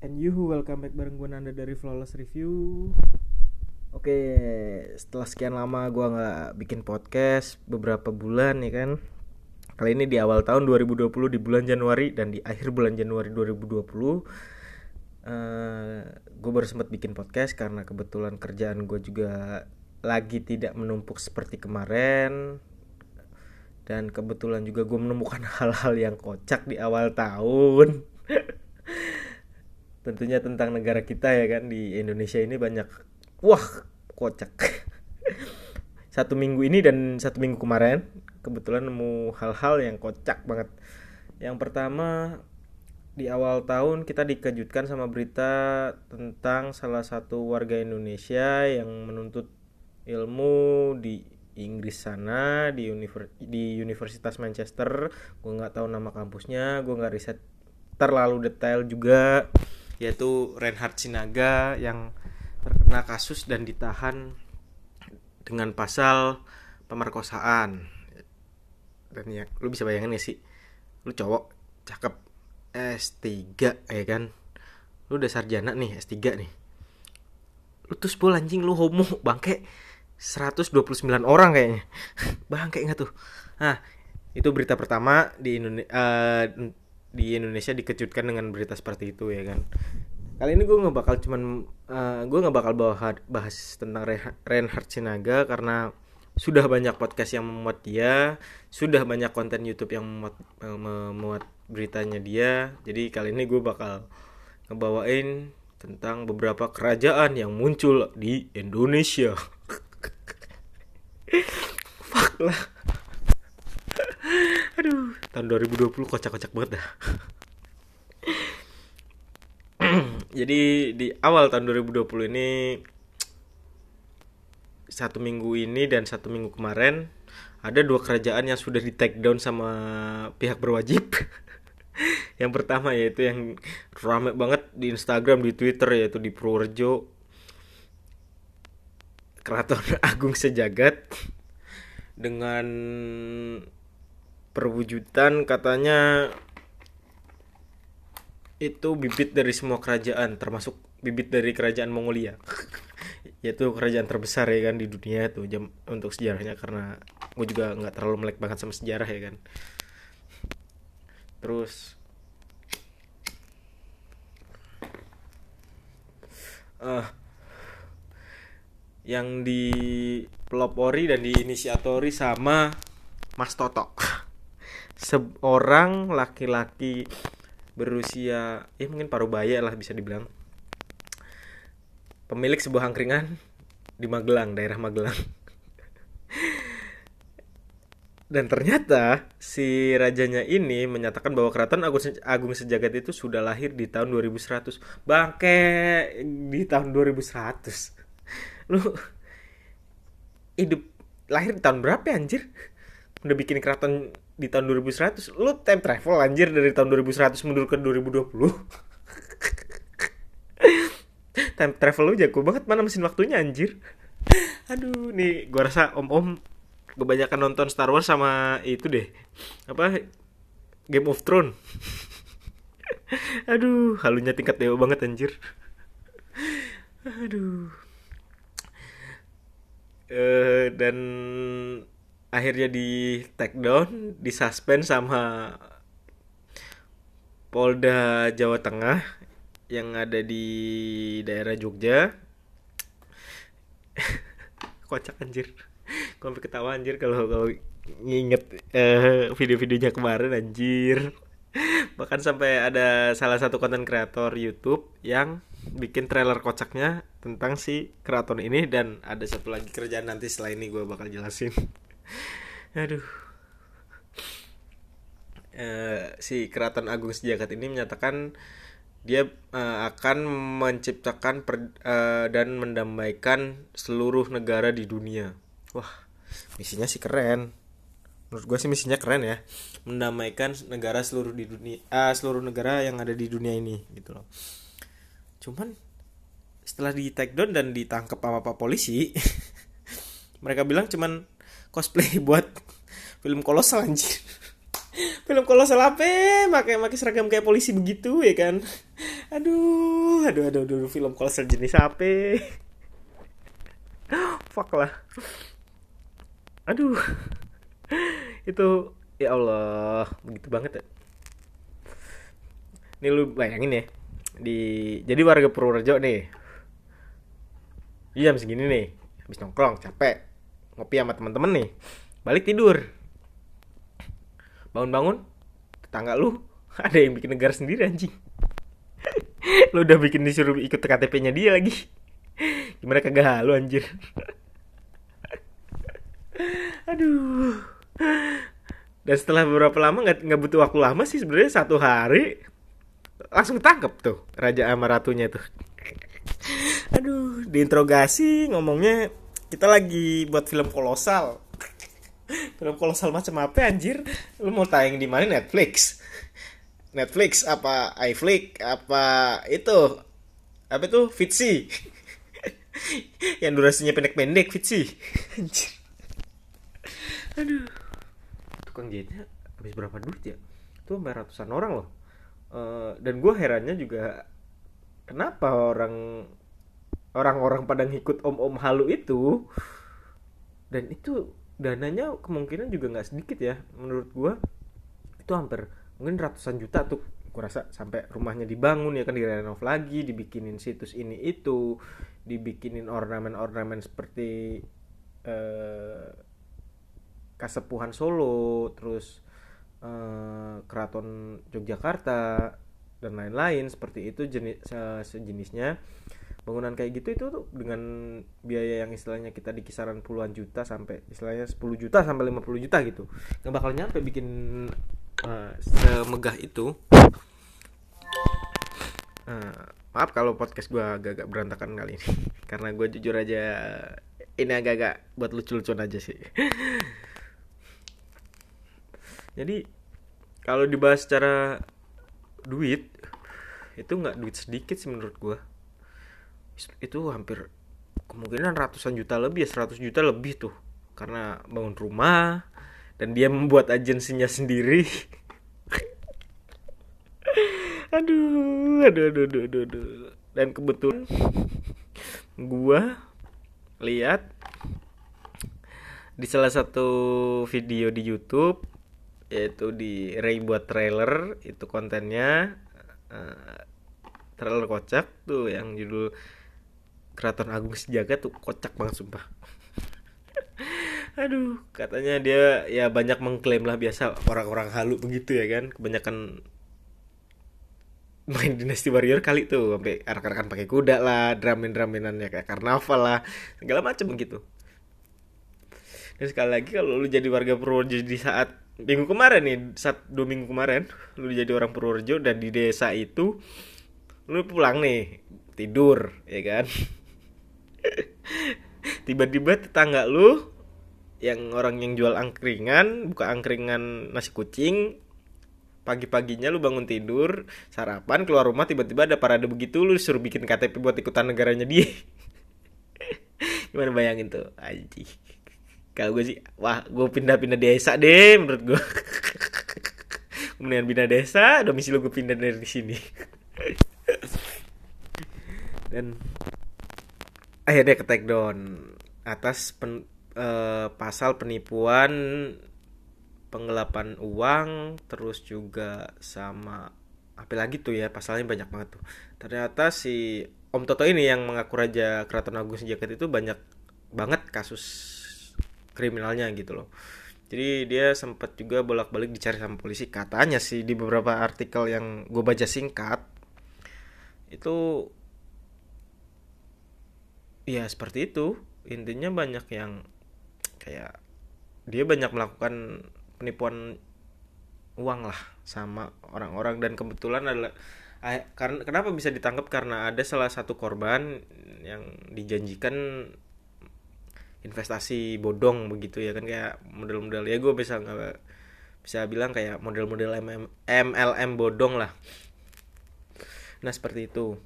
And you welcome back bareng gue Nanda dari Flawless Review. Oke, setelah sekian lama gua nggak bikin podcast beberapa bulan ya kan. Kali ini di awal tahun 2020 di bulan Januari dan di akhir bulan Januari 2020 eh gue baru sempat bikin podcast karena kebetulan kerjaan gue juga lagi tidak menumpuk seperti kemarin. Dan kebetulan juga gue menemukan hal-hal yang kocak di awal tahun tentunya tentang negara kita ya kan di Indonesia ini banyak wah kocak. Satu minggu ini dan satu minggu kemarin kebetulan nemu hal-hal yang kocak banget. Yang pertama di awal tahun kita dikejutkan sama berita tentang salah satu warga Indonesia yang menuntut ilmu di Inggris sana di univer di Universitas Manchester. Gue nggak tahu nama kampusnya gue nggak riset terlalu detail juga yaitu Reinhard Sinaga yang terkena kasus dan ditahan dengan pasal pemerkosaan. Dan ya lu bisa bayangin gak sih? Lu cowok cakep S3 ya kan? Lu udah sarjana nih S3 nih. Lu tuh sepul anjing lu homo bangke. 129 orang kayaknya. Bangke nggak tuh? Nah itu berita pertama di Indonesia di Indonesia dikejutkan dengan berita seperti itu ya kan? Kali ini gue nggak bakal cuman uh, gue nggak bakal bahas, bahas tentang Reinhard Sinaga karena sudah banyak podcast yang memuat dia sudah banyak konten YouTube yang memuat, memuat beritanya dia. Jadi kali ini gue bakal ngebawain tentang beberapa kerajaan yang muncul di Indonesia. Fuck lah tahun 2020 kocak-kocak banget dah. Jadi di awal tahun 2020 ini satu minggu ini dan satu minggu kemarin ada dua kerajaan yang sudah di take down sama pihak berwajib. Yang pertama yaitu yang rame banget di Instagram di Twitter yaitu di Purworejo. Keraton Agung Sejagat. Dengan perwujudan katanya itu bibit dari semua kerajaan termasuk bibit dari kerajaan Mongolia. Yaitu kerajaan terbesar ya kan di dunia tuh jam untuk sejarahnya karena gue juga nggak terlalu melek banget sama sejarah ya kan. Terus uh, yang dipelopori dan diinisiatori sama Mas Toto seorang laki-laki berusia ya mungkin parubaya lah bisa dibilang. Pemilik sebuah angkringan di Magelang daerah Magelang. Dan ternyata si rajanya ini menyatakan bahwa keraton Agung, Agung Sejagat itu sudah lahir di tahun 2100 bangke di tahun 2100 lu hidup lahir di tahun berapa anjir? Udah bikin keraton di tahun 2100 lu time travel anjir dari tahun 2100 mundur ke 2020 time travel lu jago banget mana mesin waktunya anjir. Aduh nih gua rasa om-om kebanyakan nonton Star Wars sama itu deh. Apa? Game of Thrones. Aduh halunya tingkat dewa banget anjir. Aduh. Uh, dan akhirnya di take down, di suspend sama Polda Jawa Tengah yang ada di daerah Jogja. Kocak anjir. Gue ketawa anjir kalau kalau nginget uh, video-videonya kemarin anjir. Bahkan sampai ada salah satu konten kreator YouTube yang bikin trailer kocaknya tentang si keraton ini dan ada satu lagi kerjaan nanti setelah ini gue bakal jelasin. Aduh. Uh, si Keraton Agung Sejagat ini menyatakan dia uh, akan menciptakan per, uh, dan mendamaikan seluruh negara di dunia. Wah, misinya sih keren. Menurut gue sih misinya keren ya, mendamaikan negara seluruh di dunia, uh, seluruh negara yang ada di dunia ini gitu loh. Cuman setelah di take down dan ditangkap sama pak polisi, mereka bilang cuman cosplay buat film kolosal anjir. Film kolosal apa? Pakai pakai seragam kayak polisi begitu ya kan? Aduh aduh aduh aduh film kolosal jenis apa? Fuck lah. Aduh. Itu ya Allah begitu banget ya. Ini lu bayangin ya di jadi warga Purworejo nih. Jam segini nih habis nongkrong capek ngopi sama temen-temen nih. Balik tidur. Bangun-bangun tetangga lu ada yang bikin negara sendiri anjing. Lu udah bikin disuruh ikut KTP-nya dia lagi. Gimana kagak lu anjir? Aduh. Dan setelah beberapa lama nggak nggak butuh waktu lama sih sebenarnya satu hari langsung tangkap tuh raja sama ratunya tuh. Aduh diinterogasi ngomongnya kita lagi buat film kolosal. Film kolosal macam apa anjir? Lu mau tayang di mana? Netflix. Netflix apa iFlix apa itu? Apa itu? Fitsi yang durasinya pendek-pendek Fitsi anjir. Aduh. Tukang jahitnya habis berapa duit ya? Itu sampai ratusan orang loh. Uh, dan gue herannya juga kenapa orang orang-orang pada ngikut om-om halu itu dan itu dananya kemungkinan juga nggak sedikit ya menurut gue itu hampir mungkin ratusan juta tuh gue rasa sampai rumahnya dibangun ya kan direnov lagi dibikinin situs ini itu dibikinin ornamen-ornamen seperti eh, kasepuhan Solo terus eh, keraton Yogyakarta dan lain-lain seperti itu jenis sejenisnya bangunan kayak gitu itu tuh dengan biaya yang istilahnya kita di kisaran puluhan juta sampai istilahnya 10 juta sampai 50 juta gitu nggak bakal nyampe bikin uh, semegah itu. Uh, maaf kalau podcast gue agak-agak berantakan kali ini karena gue jujur aja ini agak-agak buat lucu-lucuan aja sih. Jadi kalau dibahas secara duit itu nggak duit sedikit sih menurut gue itu hampir kemungkinan ratusan juta lebih ya 100 juta lebih tuh. Karena bangun rumah dan dia membuat agensinya sendiri. Aduh, aduh aduh aduh aduh aduh. Dan kebetulan gua lihat di salah satu video di YouTube yaitu di Ray buat trailer itu kontennya uh, trailer kocak tuh yang judul Keraton Agung Sejagat tuh kocak banget sumpah. Aduh katanya dia ya banyak mengklaim lah biasa orang-orang halu begitu ya kan. Kebanyakan main Dynasty Warrior kali tuh sampai arak-arakan pakai kuda lah dramin draminannya kayak karnaval lah segala macam begitu dan sekali lagi kalau lu jadi warga Purworejo di saat minggu kemarin nih saat dua minggu kemarin lu jadi orang Purworejo dan di desa itu lu pulang nih tidur ya kan tiba-tiba tetangga lu yang orang yang jual angkringan buka angkringan nasi kucing pagi-paginya lu bangun tidur sarapan keluar rumah tiba-tiba ada parade begitu lu disuruh bikin KTP buat ikutan negaranya dia. Gimana bayangin tuh? Aji kalau gue sih wah gue pindah-pindah desa deh menurut gue kemudian pindah desa domisili gue pindah dari sini. Dan akhirnya ke take down atas pen, uh, pasal penipuan penggelapan uang terus juga sama apa lagi tuh ya pasalnya banyak banget tuh. Ternyata si Om Toto ini yang mengaku Raja Keraton Agung Sejagat itu banyak banget kasus kriminalnya gitu loh. Jadi dia sempat juga bolak-balik dicari sama polisi. Katanya sih di beberapa artikel yang gue baca singkat itu ya seperti itu. Intinya banyak yang kayak dia banyak melakukan penipuan uang lah sama orang-orang. Dan kebetulan adalah karena kenapa bisa ditangkap? Karena ada salah satu korban yang dijanjikan investasi bodong begitu ya kan kayak model-model. Ya gue bisa nggak bisa bilang kayak model-model MLM bodong lah. Nah seperti itu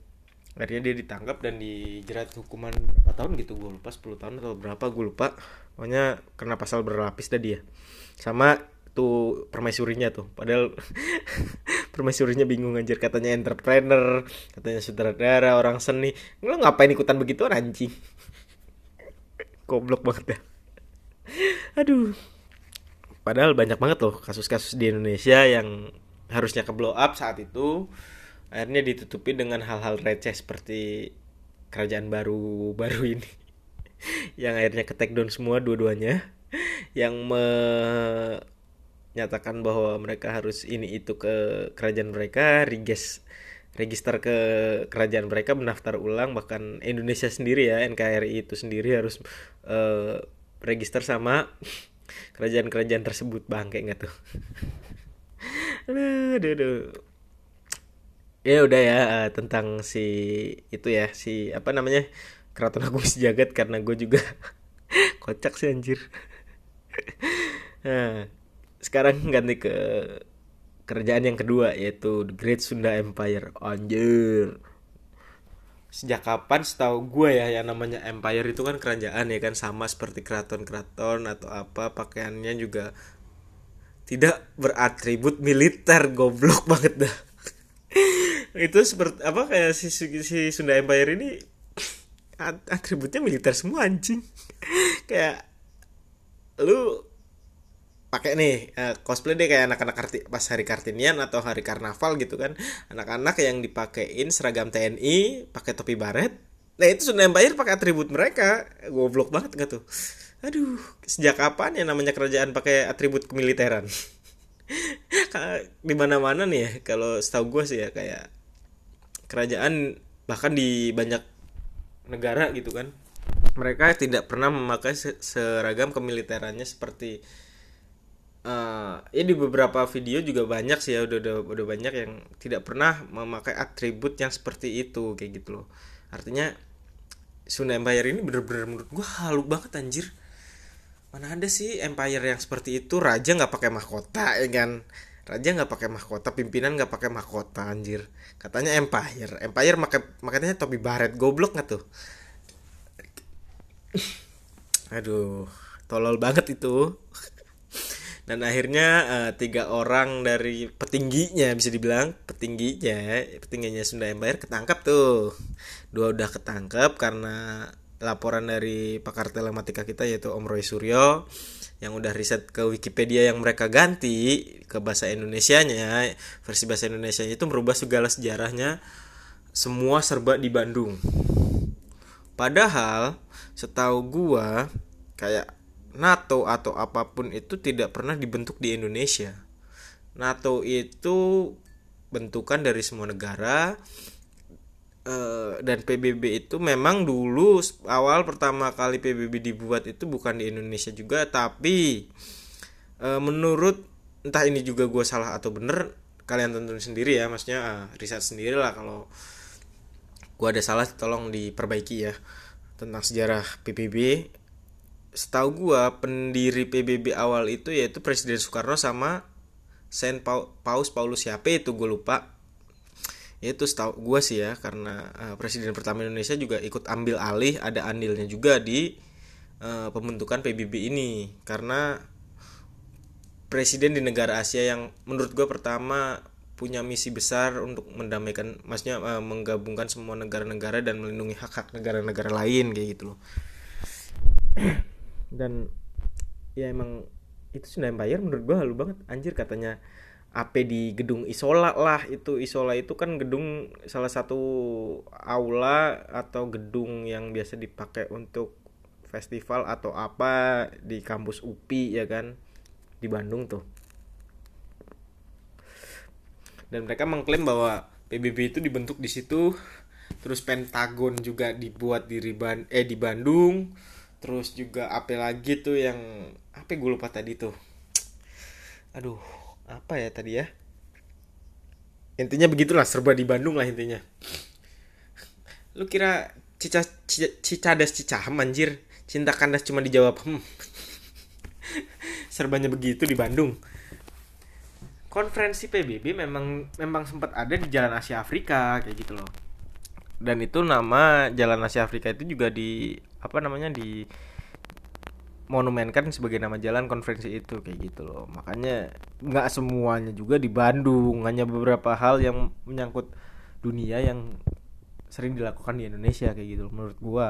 akhirnya dia ditangkap dan dijerat hukuman berapa tahun gitu? Gue lupa 10 tahun atau berapa gue lupa. Pokoknya kena pasal berlapis tadi ya. Sama ratu permaisurinya tuh. Padahal permaisurinya bingung anjir katanya entrepreneur katanya sutradara orang seni. Lo ngapain ikutan begitu anjing? Goblok banget ya. Aduh. Padahal banyak banget loh kasus-kasus di Indonesia yang harusnya ke blow up saat itu akhirnya ditutupi dengan hal-hal receh seperti kerajaan baru baru ini. Yang akhirnya ke take down semua dua-duanya. Yang menyatakan bahwa mereka harus ini itu ke kerajaan mereka regis register ke kerajaan mereka mendaftar ulang bahkan Indonesia sendiri ya NKRI itu sendiri harus uh, register sama kerajaan-kerajaan tersebut bang kayak nggak tuh aduh, aduh, aduh. Ya udah ya uh, tentang si itu ya si apa namanya keraton agung sejagat karena gue juga kocak sih anjir. Nah sekarang ganti ke kerjaan yang kedua yaitu The Great Sunda Empire. Anjir. Sejak kapan setahu gue ya yang namanya empire itu kan kerajaan ya kan sama seperti keraton-keraton atau apa pakaiannya juga tidak beratribut militer goblok banget dah itu seperti apa kayak si, si Sunda Empire ini atributnya militer semua anjing. Kayak lu pakai nih uh, cosplay deh kayak anak-anak karti pas hari kartinian atau hari karnaval gitu kan. Anak-anak yang dipakein seragam TNI pakai topi baret. Nah itu Sunda Empire pakai atribut mereka. Goblok banget gak tuh? Aduh sejak kapan ya namanya kerajaan pakai atribut kemiliteran? Di mana-mana nih ya kalau setahu gue sih ya kayak kerajaan bahkan di banyak negara gitu kan. Mereka tidak pernah memakai seragam kemiliterannya seperti uh, ya di beberapa video juga banyak sih ya udah udah udah banyak yang tidak pernah memakai atribut yang seperti itu kayak gitu loh. Artinya Sunda Empire ini bener-bener menurut gue halu banget anjir. Mana ada sih empire yang seperti itu? Raja nggak pakai mahkota ya kan raja nggak pakai mahkota pimpinan nggak pakai mahkota anjir. Katanya empire. Empire makai makanya topi baret goblok nggak tuh? Aduh tolol banget itu. Dan akhirnya uh, tiga orang dari petingginya bisa dibilang petingginya petingginya Sunda Empire ketangkap tuh. Dua udah ketangkap karena laporan dari pakar telematika kita yaitu Om Roy Suryo yang udah riset ke Wikipedia yang mereka ganti ke bahasa Indonesia-nya. Versi bahasa Indonesia itu merubah segala sejarahnya. Semua serba di Bandung. Padahal setahu gua kayak NATO atau apa pun itu tidak pernah dibentuk di Indonesia. NATO itu bentukan dari semua negara eh, dan PBB itu memang dulu awal pertama kali PBB dibuat itu bukan di Indonesia juga tapi eh, menurut entah ini juga gue salah atau bener kalian tentuin sendiri ya maksudnya uh, riset sendiri lah kalau gue ada salah tolong diperbaiki ya tentang sejarah PBB setahu gua pendiri PBB awal itu yaitu Presiden Soekarno sama Saint Paus Paulus siapa itu gue lupa itu setahu gua sih ya karena uh, presiden pertama Indonesia juga ikut ambil alih ada andilnya juga di uh, pembentukan PBB ini. Karena presiden di negara Asia yang menurut gua pertama punya misi besar untuk mendamaikan maksudnya uh, menggabungkan semua negara-negara dan melindungi hak-hak negara-negara lain kayak gitu loh. Dan ya emang itu Sunda Empire menurut gua halu banget. Anjir katanya AP di gedung Isola lah itu. Isola itu kan gedung salah satu aula atau gedung yang biasa dipakai untuk festival atau apa di kampus UPI ya kan? Di Bandung tuh. Dan mereka mengklaim bahwa PBB itu dibentuk di situ terus Pentagon juga dibuat di Riban eh di Bandung terus juga apa lagi tuh yang apa gue lupa tadi tuh. Aduh apa ya tadi ya? Intinya begitulah serba di Bandung lah intinya. Lu kira cica, cica cicadas cicaham anjir? Cinta kandas cuma dijawab hmm. serbanya begitu di Bandung. Konferensi PBB memang memang sempat ada di Jalan Asia Afrika kayak gitu loh. Dan itu nama Jalan Asia Afrika itu juga di apa namanya di monumenkan sebagai nama jalan konferensi itu kayak gitu loh. Makanya nggak semuanya juga di Bandung hanya beberapa hal yang menyangkut dunia yang sering dilakukan di Indonesia kayak gitu loh, menurut gua.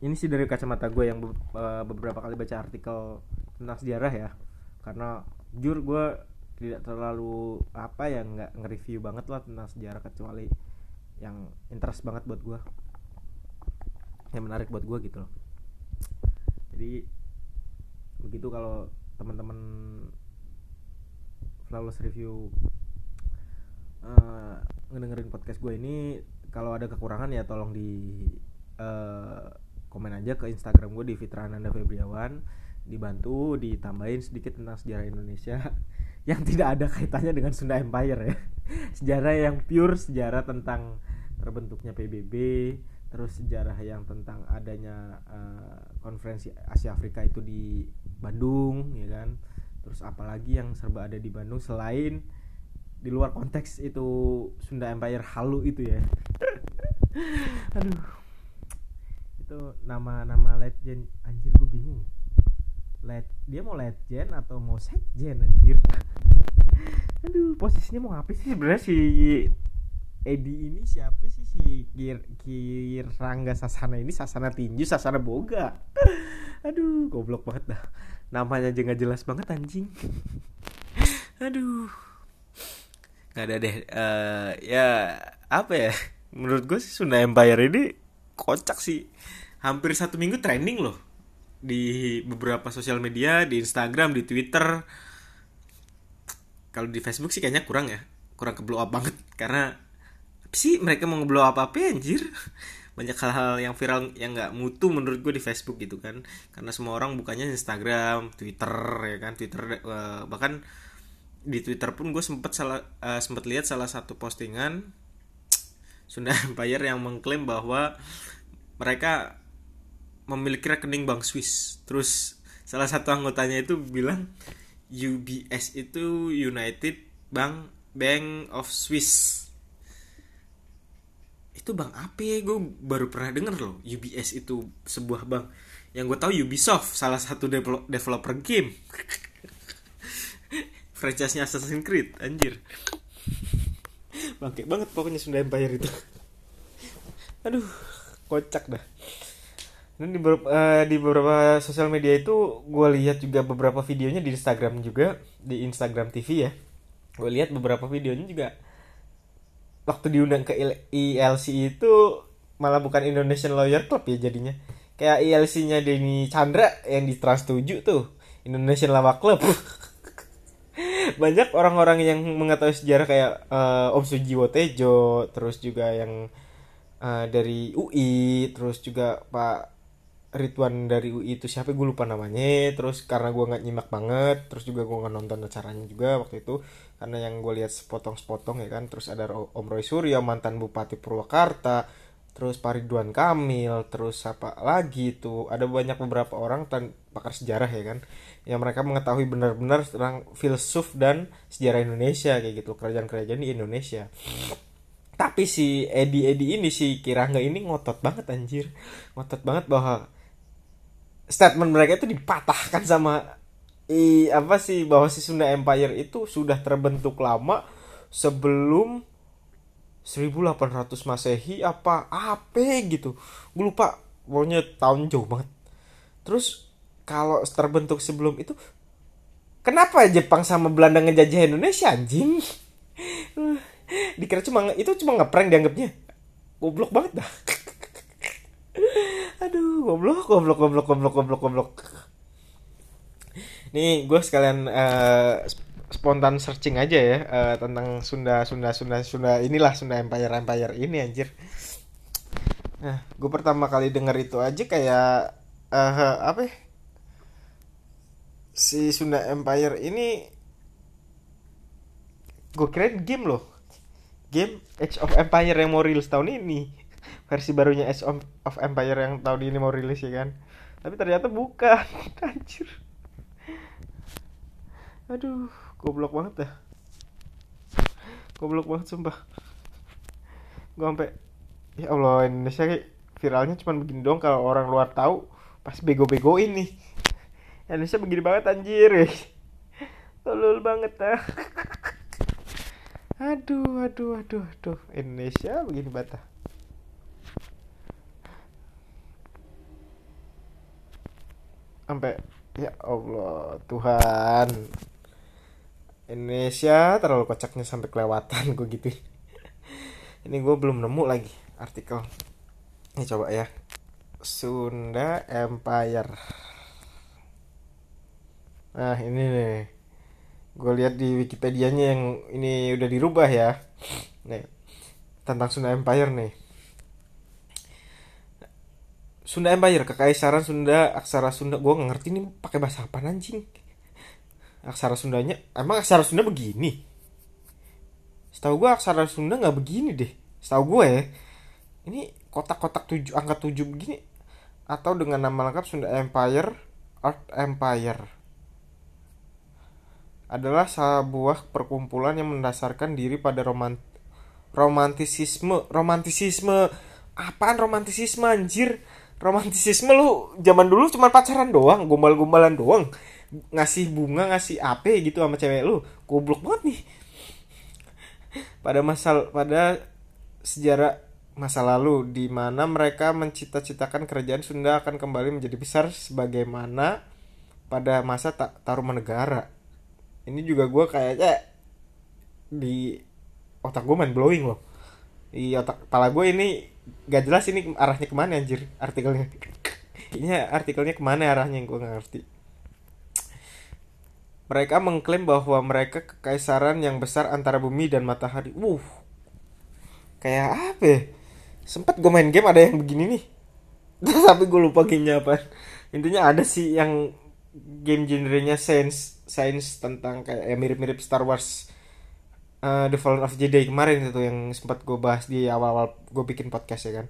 Ini sih dari kacamata gue yang be- beberapa kali baca artikel tentang sejarah ya. Karena jujur gue tidak terlalu apa ya nggak nge-review banget lah tentang sejarah kecuali yang interest banget buat gue yang menarik buat gue gitu loh jadi begitu kalau teman-teman flawless review eh, ngedengerin podcast gue ini kalau ada kekurangan ya tolong di eh, komen aja ke Instagram gue di Fitrananda Febriawan. Dibantu ditambahin sedikit tentang sejarah Indonesia yang tidak ada kaitannya dengan Sunda Empire ya. Sejarah yang pure sejarah tentang terbentuknya PBB terus sejarah yang tentang adanya eh, konferensi Asia Afrika itu di Bandung ya kan? Terus apalagi yang serba ada di Bandung selain di luar konteks itu Sunda Empire halu itu ya. Aduh. Itu nama-nama legend anjir gue bingung. Let, dia mau legend atau mau sekjen anjir? Aduh posisinya mau ngapain sih sebenarnya si Edi ini? Siapa sih si Kir Rangga Sasana ini Sasana Tinju Sasana Boga. Aduh goblok banget dah. Namanya aja nggak jelas banget anjing. Aduh. Nggak ada deh Eh, ya apa ya? Menurut gue sih Sunda Empire ini kocak sih. Hampir satu minggu trending loh di beberapa sosial media di Instagram di Twitter. Kalau di Facebook sih kayaknya kurang ya kurang ke up banget. Karena sih mereka mau ngeblow up apa anjir banyak hal-hal yang viral yang nggak mutu menurut gue di Facebook gitu kan karena semua orang bukannya Instagram Twitter ya kan Twitter eh, bahkan di Twitter pun gue sempet salah eh, sempet lihat salah satu postingan Sunda Empire yang mengklaim bahwa mereka memiliki rekening bank Swiss. Terus salah satu anggotanya itu bilang UBS itu United Bank Bank of Swiss. Itu bank apa ya? Gue baru pernah denger loh. UBS itu sebuah bank. Yang gue tahu Ubisoft, salah satu devel- developer game. Franchise-nya Assassin's Creed, anjir. Bangke banget pokoknya Sunda Empire itu. Aduh, kocak dah. Dan di beberapa, eh, di beberapa sosial media itu gue lihat juga beberapa videonya di Instagram juga di Instagram TV ya. Gue lihat beberapa videonya juga waktu diundang ke IL- ILC itu malah bukan Indonesian Lawyer Club ya jadinya. Kayak ILC-nya Denny Chandra yang di Trans 7 tuh, Indonesian Lawak Club. Banyak orang-orang yang mengetahui sejarah kayak eh, Om Sujiwo Tejo, terus juga yang eh, dari UI, terus juga Pak Ridwan dari UI itu siapa gue lupa namanya terus karena gue nggak nyimak banget terus juga gue nggak nonton acaranya juga waktu itu karena yang gue lihat sepotong-sepotong ya kan terus ada Om Roy Suryo mantan Bupati Purwakarta terus Pak Ridwan Kamil terus apa lagi itu. Ada banyak beberapa orang tan pakar sejarah ya kan yang mereka mengetahui benar-benar tentang filsuf dan sejarah Indonesia kayak gitu. Kerajaan-kerajaan di Indonesia. Tapi si Edi Edi ini si Kirangga ini ngotot banget anjir. Ngotot banget bahwa statement mereka itu dipatahkan sama i apa sih bahwa si Sunda Empire itu sudah terbentuk lama sebelum 1800 Masehi apa apa gitu. Gue lupa pokoknya tahun jauh banget. Terus kalau terbentuk sebelum itu kenapa Jepang sama Belanda ngejajah Indonesia anjing? Dikira cuma itu cuma ngeprank dianggapnya. Goblok banget dah. Aduh goblok goblok goblok goblok goblok goblok nih gue sekalian sp- spontan searching aja ya eh, tentang Sunda Sunda Sunda Sunda inilah Sunda Empire Empire ini anjir. Nah gue pertama kali denger itu aja kayak eh, apa ya? si Sunda Empire ini gue kirain game loh. Game Age of Empire yang mau rilis tahun ini. Versi barunya Age of Empire yang tahun ini mau rilis ya kan. Tapi ternyata bukan anjir aduh goblok banget dah. Goblok banget sumpah. Gue sampai ya Allah Indonesia kayak viralnya cuma begini doang. Kalau orang luar tahu pas bego-bego ini Indonesia begini banget anjir. Tolol banget ah aduh aduh aduh aduh. Indonesia begini banget ah. sampai ya Allah Tuhan Indonesia terlalu kocaknya sampai kelewatan gue gitu ini gue belum nemu lagi artikel. Ini coba ya. Sunda Empire. Nah ini nih. Gue lihat di Wikipedia-nya yang ini udah dirubah ya. Nih tentang Sunda Empire nih. Sunda Empire kekaisaran Sunda aksara Sunda. Gue ngerti nih pakai bahasa apa anjing aksara Sundanya emang aksara Sunda begini? Setahu gue aksara Sunda nggak begini deh. Setahu gue ya ini kotak-kotak tujuh angka tujuh begini atau dengan nama lengkap Sunda Empire Art Empire. Adalah sebuah perkumpulan yang mendasarkan diri pada romant romantisisme. Romantisisme. Apaan romantisisme anjir? Romantisisme lu zaman dulu cuma pacaran doang gombal-gombalan doang ngasih bunga ngasih apa gitu sama cewek lu. Goblok banget nih. Pada masal pada sejarah masa lalu di mana mereka mencita-citakan kerajaan Sunda akan kembali menjadi besar sebagaimana pada masa tak taruman negara. Ini juga gue kayaknya di otak gue main blowing loh. Di otak kepala gue ini gak jelas ini arahnya ke mana anjir artikelnya. Ini artikelnya ke mana arahnya yang gue gak ngerti mereka mengklaim bahwa mereka kekaisaran yang besar antara bumi dan matahari. Wuh. Kayak apa ya? sempet gue main game ada yang begini nih. Tapi gue lupa gamenya apa. Intinya ada sih yang game genrenya science science tentang kayak ya mirip-mirip Star Wars uh, The Fallen of Jedi kemarin itu yang sempat gue bahas di awal-awal gue bikin podcast ya kan.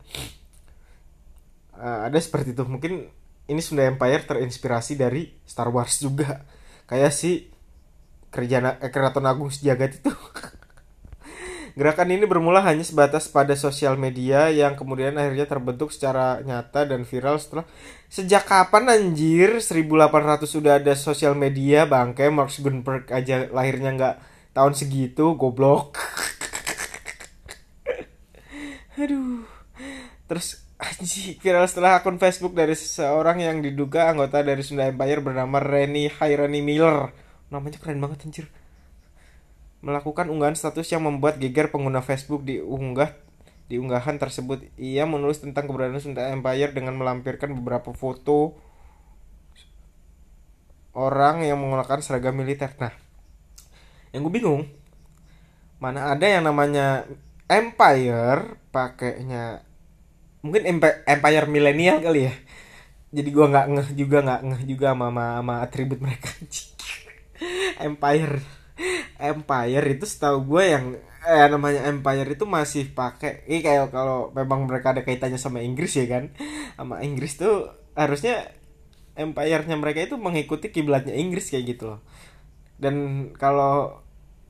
Uh, ada seperti itu. Mungkin ini Sunda Empire terinspirasi dari Star Wars juga kayak si kerjaan eh, keraton agung sejagat itu. Gerakan ini bermula hanya sebatas pada sosial media yang kemudian akhirnya terbentuk secara nyata dan viral setelah sejak kapan anjir? 1800 sudah ada sosial media bangke. Mark Zuckerberg aja lahirnya nggak tahun segitu goblok. Aduh. Terus anjir viral setelah akun Facebook dari seseorang yang diduga anggota dari Sunda Empire bernama Reni Hairani Miller. Namanya keren banget anjir. Melakukan unggahan status yang membuat geger pengguna Facebook diunggah di unggahan tersebut. Ia menulis tentang keberadaan Sunda Empire dengan melampirkan beberapa foto orang yang menggunakan seragam militer. Nah yang gue bingung mana ada yang namanya empire pakainya mungkin empire, milenial kali ya. Jadi gue nggak ngeh juga nggak ngeh juga sama, sama, sama atribut mereka. Empire. Empire itu setahu gue yang eh namanya empire itu masih pakai ini kayak kalau memang mereka ada kaitannya sama Inggris ya kan. Sama Inggris tuh harusnya empire-nya mereka itu mengikuti kiblatnya Inggris kayak gitu loh. Dan kalau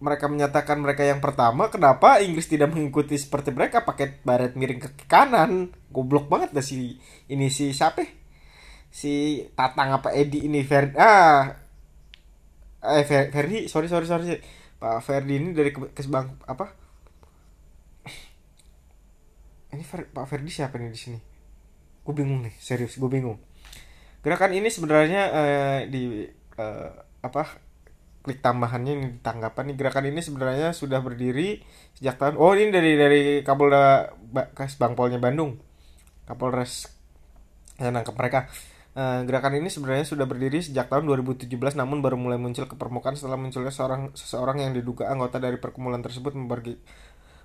mereka menyatakan mereka yang pertama kenapa Inggris tidak mengikuti seperti mereka? Pakai baret miring ke kanan. Goblok banget dah si ini si siapa? Si Tatang apa Edi ini Fer ah. Eh Ferdi sorry sorry sorry. Pak Ferdi ini dari kesbang apa? Ini Fer, Pak Ferdi siapa nih di sini? Gue bingung nih serius gue bingung. Gerakan ini sebenarnya uh, di uh, apa klik tambahannya ini tanggapan nih. Gerakan ini sebenarnya sudah berdiri sejak tahun oh ini dari dari Kapolda Kas Bangpolnya Bandung. Kapolres yang nangkep mereka. Uh, gerakan ini sebenarnya sudah berdiri sejak tahun 2017 namun baru mulai muncul ke permukaan setelah munculnya seorang seseorang yang diduga anggota dari perkumpulan tersebut mempergi,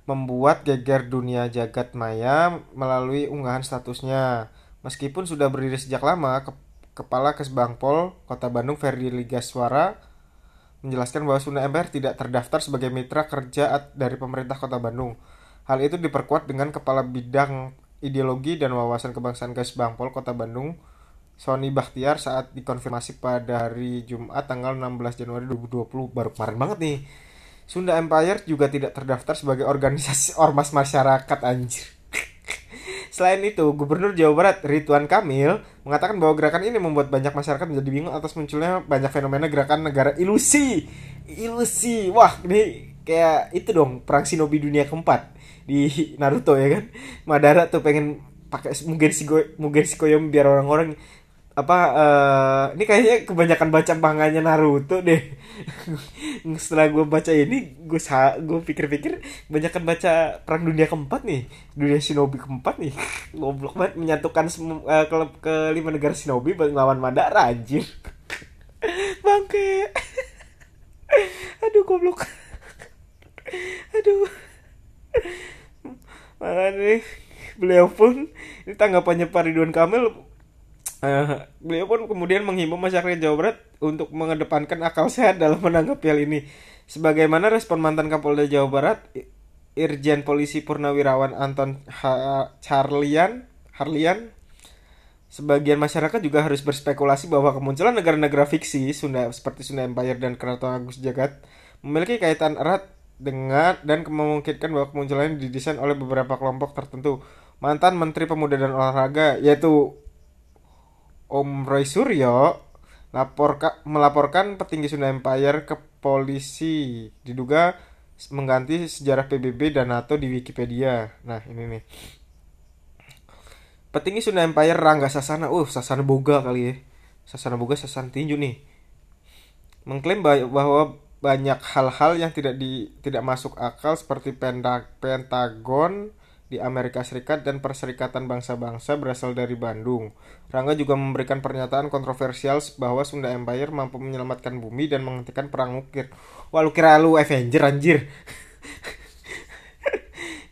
membuat geger dunia jagat maya melalui unggahan statusnya. Meskipun sudah berdiri sejak lama ke, Kepala Kesbangpol Kota Bandung Ferdi Ligaswara menjelaskan bahwa Sunda Empire tidak terdaftar sebagai mitra kerja dari pemerintah Kota Bandung. Hal itu diperkuat dengan Kepala Bidang Ideologi dan Wawasan Kebangsaan Kesbangpol Kota Bandung, Sony Bakhtiar saat dikonfirmasi pada hari Jumat tanggal 16 Januari 2020 baru kemarin banget nih. Sunda Empire juga tidak terdaftar sebagai organisasi ormas masyarakat anjir. Selain itu, Gubernur Jawa Barat Ridwan Kamil mengatakan bahwa gerakan ini membuat banyak masyarakat menjadi bingung atas munculnya banyak fenomena gerakan negara ilusi. Ilusi. Wah, ini kayak itu dong, perang shinobi dunia keempat di Naruto ya kan. Madara tuh pengen pakai mungkin si mungkin si koyom biar orang-orang apa uh, ini kayaknya kebanyakan baca manganya Naruto deh. Setelah gue baca ini gue gue pikir-pikir kebanyakan baca perang dunia keempat nih. Dunia shinobi keempat nih. Goblok banget menyatukan uh, ke, ke lima negara shinobi melawan Madara anjir bangke. Aduh goblok. Aduh. Makanya beliau pun ini tanggapannya Pak Ridwan Kamil Uh, beliau pun kemudian menghimbau masyarakat Jawa Barat untuk mengedepankan akal sehat dalam menanggapi hal ini. Sebagaimana respon mantan Kapolda Jawa Barat, Irjen Polisi Purnawirawan Anton ha Charlian, Harlian, sebagian masyarakat juga harus berspekulasi bahwa kemunculan negara-negara fiksi Sunda seperti Sunda Empire dan Keraton Agus Jagat memiliki kaitan erat dengan dan memungkinkan bahwa kemunculannya didesain oleh beberapa kelompok tertentu. Mantan Menteri Pemuda dan Olahraga yaitu Om Roy Suryo laporka, melaporkan petinggi Sunda Empire ke polisi diduga mengganti sejarah PBB dan NATO di Wikipedia. Nah, ini nih. Petinggi Sunda Empire Rangga Sasana, uh Sasana Boga kali ya. Sasana Boga Sasana tinju nih. Mengklaim bahwa banyak hal-hal yang tidak di tidak masuk akal seperti Pentagon di Amerika Serikat dan Perserikatan Bangsa-Bangsa berasal dari Bandung. Rangga juga memberikan pernyataan kontroversial bahwa Sunda Empire mampu menyelamatkan bumi dan menghentikan perang nuklir. Wah lu kira lu Avenger anjir.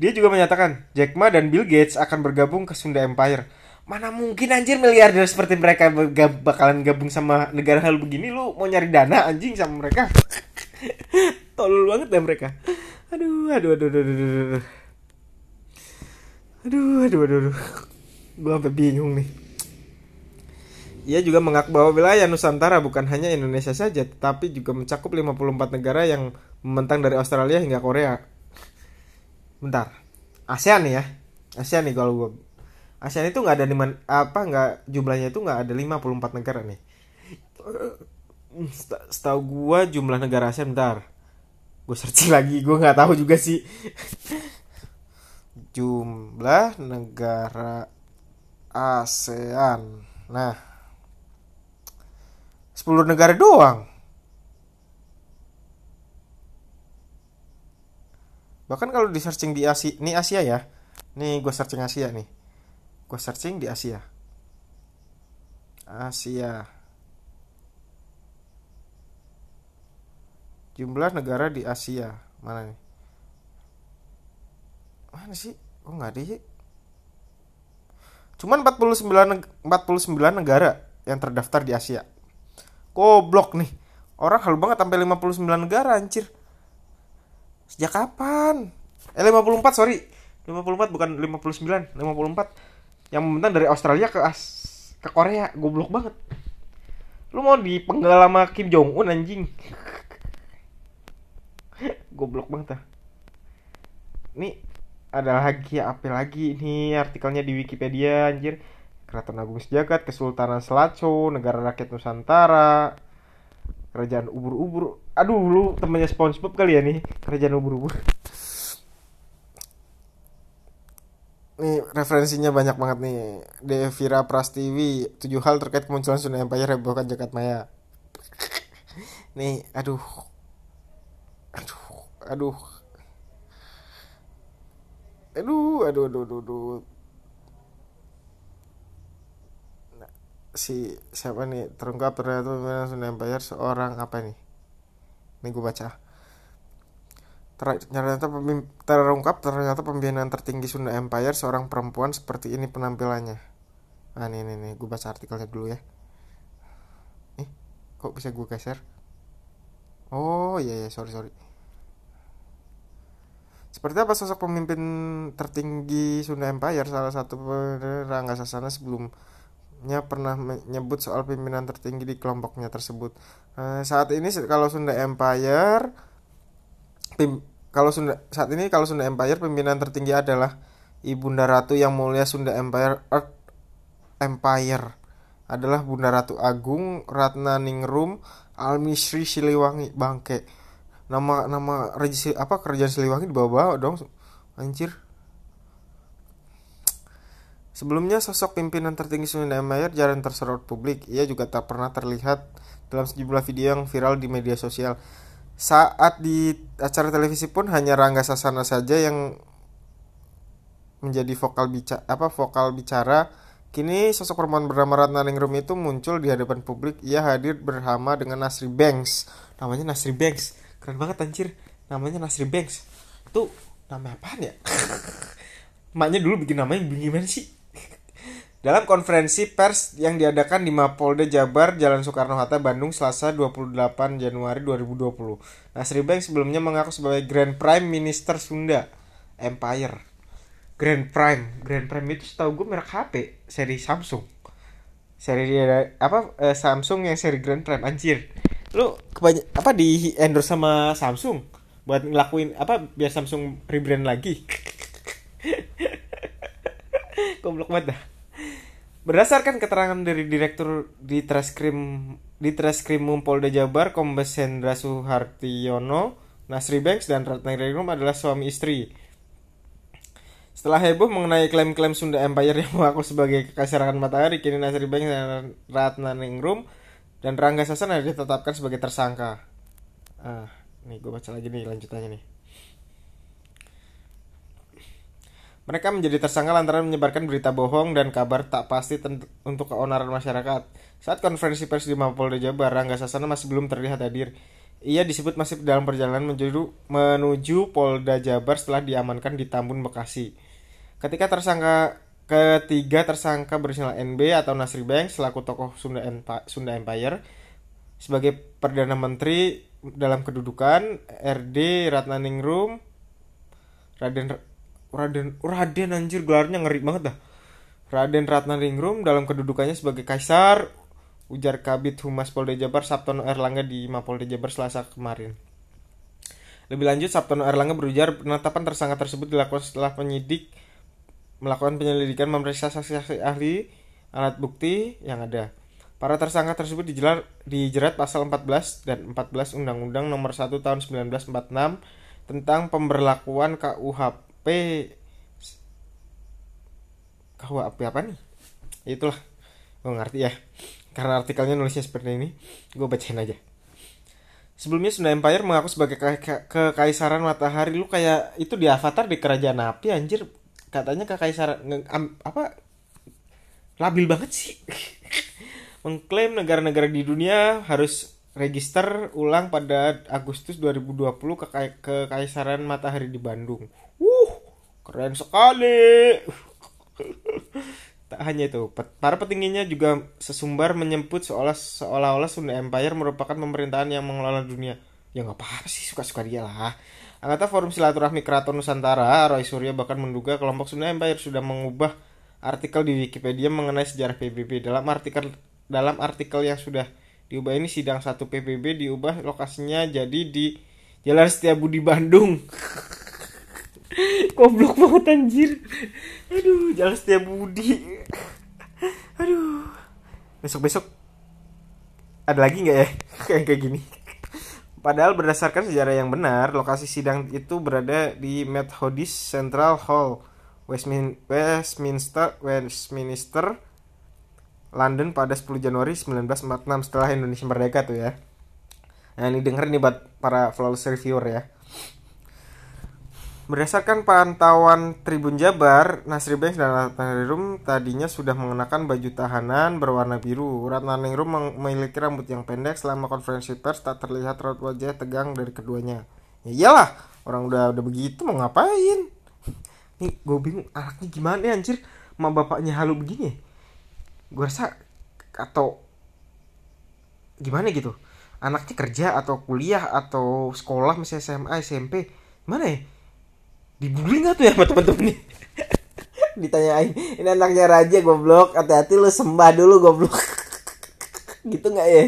Dia juga menyatakan Jack Ma dan Bill Gates akan bergabung ke Sunda Empire. Mana mungkin anjir miliarder seperti mereka bakalan gabung sama negara hal begini lu mau nyari dana anjing sama mereka. Tolol banget deh mereka. Aduh, aduh, aduh, aduh, aduh. aduh aduh aduh aduh, aduh. gue sampai bingung nih ia juga mengaku bahwa wilayah Nusantara bukan hanya Indonesia saja, tetapi juga mencakup 54 negara yang membentang dari Australia hingga Korea. Bentar, ASEAN ya, ASEAN nih kalau gue, ASEAN itu nggak ada di apa nggak jumlahnya itu nggak ada 54 negara nih. Setahu gue jumlah negara ASEAN bentar, gue searching lagi, gue nggak tahu juga sih jumlah negara ASEAN. Nah, 10 negara doang. Bahkan kalau di searching di Asia, ini Asia ya. Nih gue searching Asia nih. Gue searching di Asia. Asia. Jumlah negara di Asia. Mana nih? Mana sih? Oh nggak ada ya cuman 49 49 negara yang terdaftar di Asia. Goblok nih. Orang halu banget sampai 59 negara anjir. Sejak kapan? Eh 54 sorry. 54 bukan 59 54 yang membentang dari Australia ke As ke Korea. Goblok banget. Lu mau dipenggal sama Kim Jong Un anjing? Goblok banget ah. Nih ada lagi apa lagi ini artikelnya di Wikipedia anjir? Keraton Agung Sejagat Kesultanan Selatso Negara Rakyat Nusantara Kerajaan Ubur-Ubur. Aduh lu temennya SpongeBob kali ya nih? Kerajaan Ubur-Ubur. Nih referensinya banyak banget nih. Devira Prastiwi tujuh hal terkait kemunculan Sunda Empire hebohkan Jagat Maya. Nih aduh. Aduh aduh aduh aduh aduh aduh, aduh. Nah, si siapa nih? Terungkap ternyata pimpinan Sunda Empire seorang apa nih? Ini gue baca. Ternyata terungkap ternyata pimpinan tertinggi Sunda Empire seorang perempuan seperti ini penampilannya. Nah ini nih, nih gue baca artikelnya dulu ya. Ih kok bisa gue geser? Oh iya iya sorry sorry seperti apa sosok pemimpin tertinggi Sunda Empire? Salah satu Rangga Sasana sebelumnya pernah menyebut soal pimpinan tertinggi di kelompoknya tersebut. Nah, saat ini kalau Sunda Empire pim, kalau Sunda saat ini kalau Sunda Empire pimpinan tertinggi adalah Ibunda Ratu yang mulia Sunda Empire Earth Empire. Adalah Bunda Ratu Agung Ratna Ningrum Almisri Siliwangi bangke nama nama regisi apa kerajaan Siliwangi di bawah-bawah dong anjir Sebelumnya sosok pimpinan tertinggi Sunda Empire jarang tersorot publik. Ia juga tak pernah terlihat dalam sejumlah video yang viral di media sosial. Saat di acara televisi pun hanya Rangga Sasana saja yang menjadi vokal bicara apa vokal bicara. Kini sosok perempuan bernama Ratna Ningrum itu muncul di hadapan publik. Ia hadir bersama dengan Nasri Banks. Namanya Nasri Banks. Keren banget anjir. Namanya Nasri Banks. Itu nama apaan ya? Maknya dulu bikin namanya gimana sih? Dalam konferensi pers yang diadakan di Mapolda Jabar, Jalan Soekarno-Hatta, Bandung, Selasa 28 Januari 2020. Nasri Bank sebelumnya mengaku sebagai Grand Prime Minister Sunda Empire. Grand Prime, Grand Prime itu setahu gue merek HP seri Samsung. Seri apa eh, Samsung yang seri Grand Prime anjir. Lu kebanyak apa di endorse sama Samsung buat ngelakuin apa biar Samsung rebrand lagi. Goblok banget dah. Berdasarkan keterangan dari Direktur di Treskrim di Treskrimum Polda Jabar Kombes Hendra Suhartiono, Nasri Banks dan Ratna Ringrum adalah suami istri. Setelah heboh mengenai klaim-klaim Sunda Empire yang mengaku sebagai kekaisaran matahari, kini Nasri Banks dan Ratna Ningrum dan Rangga Sasana ditetapkan sebagai tersangka. Ah, nih gue baca lagi nih lanjutannya nih. Mereka menjadi tersangka lantaran menyebarkan berita bohong dan kabar tak pasti untuk keonaran masyarakat. Saat konferensi pers di Mapolda Jabar, Rangga Sasana masih belum terlihat hadir. Ia disebut masih dalam perjalanan menuju, menuju Polda Jabar setelah diamankan di Tambun, Bekasi. Ketika tersangka ketiga tersangka berinisial NB atau Nasri Bank selaku tokoh Sunda, Sunda Empire sebagai Perdana Menteri dalam kedudukan RD Ratnaningrum Raden Raden Raden anjir gelarnya ngeri banget dah. Raden Ratna Ringrum dalam kedudukannya sebagai kaisar ujar Kabit Humas Polda Jabar Sabtono Erlangga di Mapolda Jabar Selasa kemarin. Lebih lanjut Sabtono Erlangga berujar penetapan tersangka tersebut dilakukan setelah penyidik melakukan penyelidikan memeriksa saksi-saksi ahli alat bukti yang ada. Para tersangka tersebut dijerat, dijerat pasal 14 dan 14 Undang-Undang Nomor 1 Tahun 1946 tentang pemberlakuan KUHP KUHP apa nih? Itulah. Gue ngerti ya. Karena artikelnya nulisnya seperti ini gue bacain aja. Sebelumnya Sunda Empire mengaku sebagai ke kekaisaran matahari. Lu kayak itu di avatar di kerajaan api anjir katanya kekaisaran apa labil banget sih mengklaim negara-negara di dunia harus register ulang pada Agustus 2020 ke kekaisaran matahari di Bandung Keren sekali. tak hanya itu, para petingginya juga sesumbar menyebut seolah seolah-olah Sunda Empire merupakan pemerintahan yang mengelola dunia. Ya nggak apa-apa sih, suka-suka dia lah. Anggota Forum Silaturahmi Keraton Nusantara, Roy Surya bahkan menduga kelompok Sunda Empire sudah mengubah artikel di Wikipedia mengenai sejarah PBB. Dalam artikel dalam artikel yang sudah diubah ini sidang satu PBB diubah lokasinya jadi di Jalan Setiabudi Bandung. Goblok banget anjir. Aduh, jalan setia budi. Aduh. Besok-besok ada lagi nggak ya kayak kayak gini? Padahal berdasarkan sejarah yang benar, lokasi sidang itu berada di Methodist Central Hall, Westmin Westminster, Westminster, London pada 10 Januari 1946 setelah Indonesia merdeka tuh ya. Nah ini denger nih buat para flawless reviewer ya. Berdasarkan pantauan Tribun Jabar, Nasri Banks dan Ratna tadinya sudah mengenakan baju tahanan berwarna biru. Ratna Ningrum memiliki rambut yang pendek selama konferensi pers tak terlihat raut wajah tegang dari keduanya. Ya iyalah, orang udah udah begitu mau ngapain? Nih gue bingung anaknya gimana ya anjir, ma bapaknya halu begini. Gue rasa atau gimana gitu. Anaknya kerja atau kuliah atau sekolah misalnya SMA, SMP. Mana ya? Dibully nggak tuh ya sama temen-temen nih ditanyain ini anaknya raja goblok. Hati-hati lu sembah dulu goblok. Gitu nggak ya?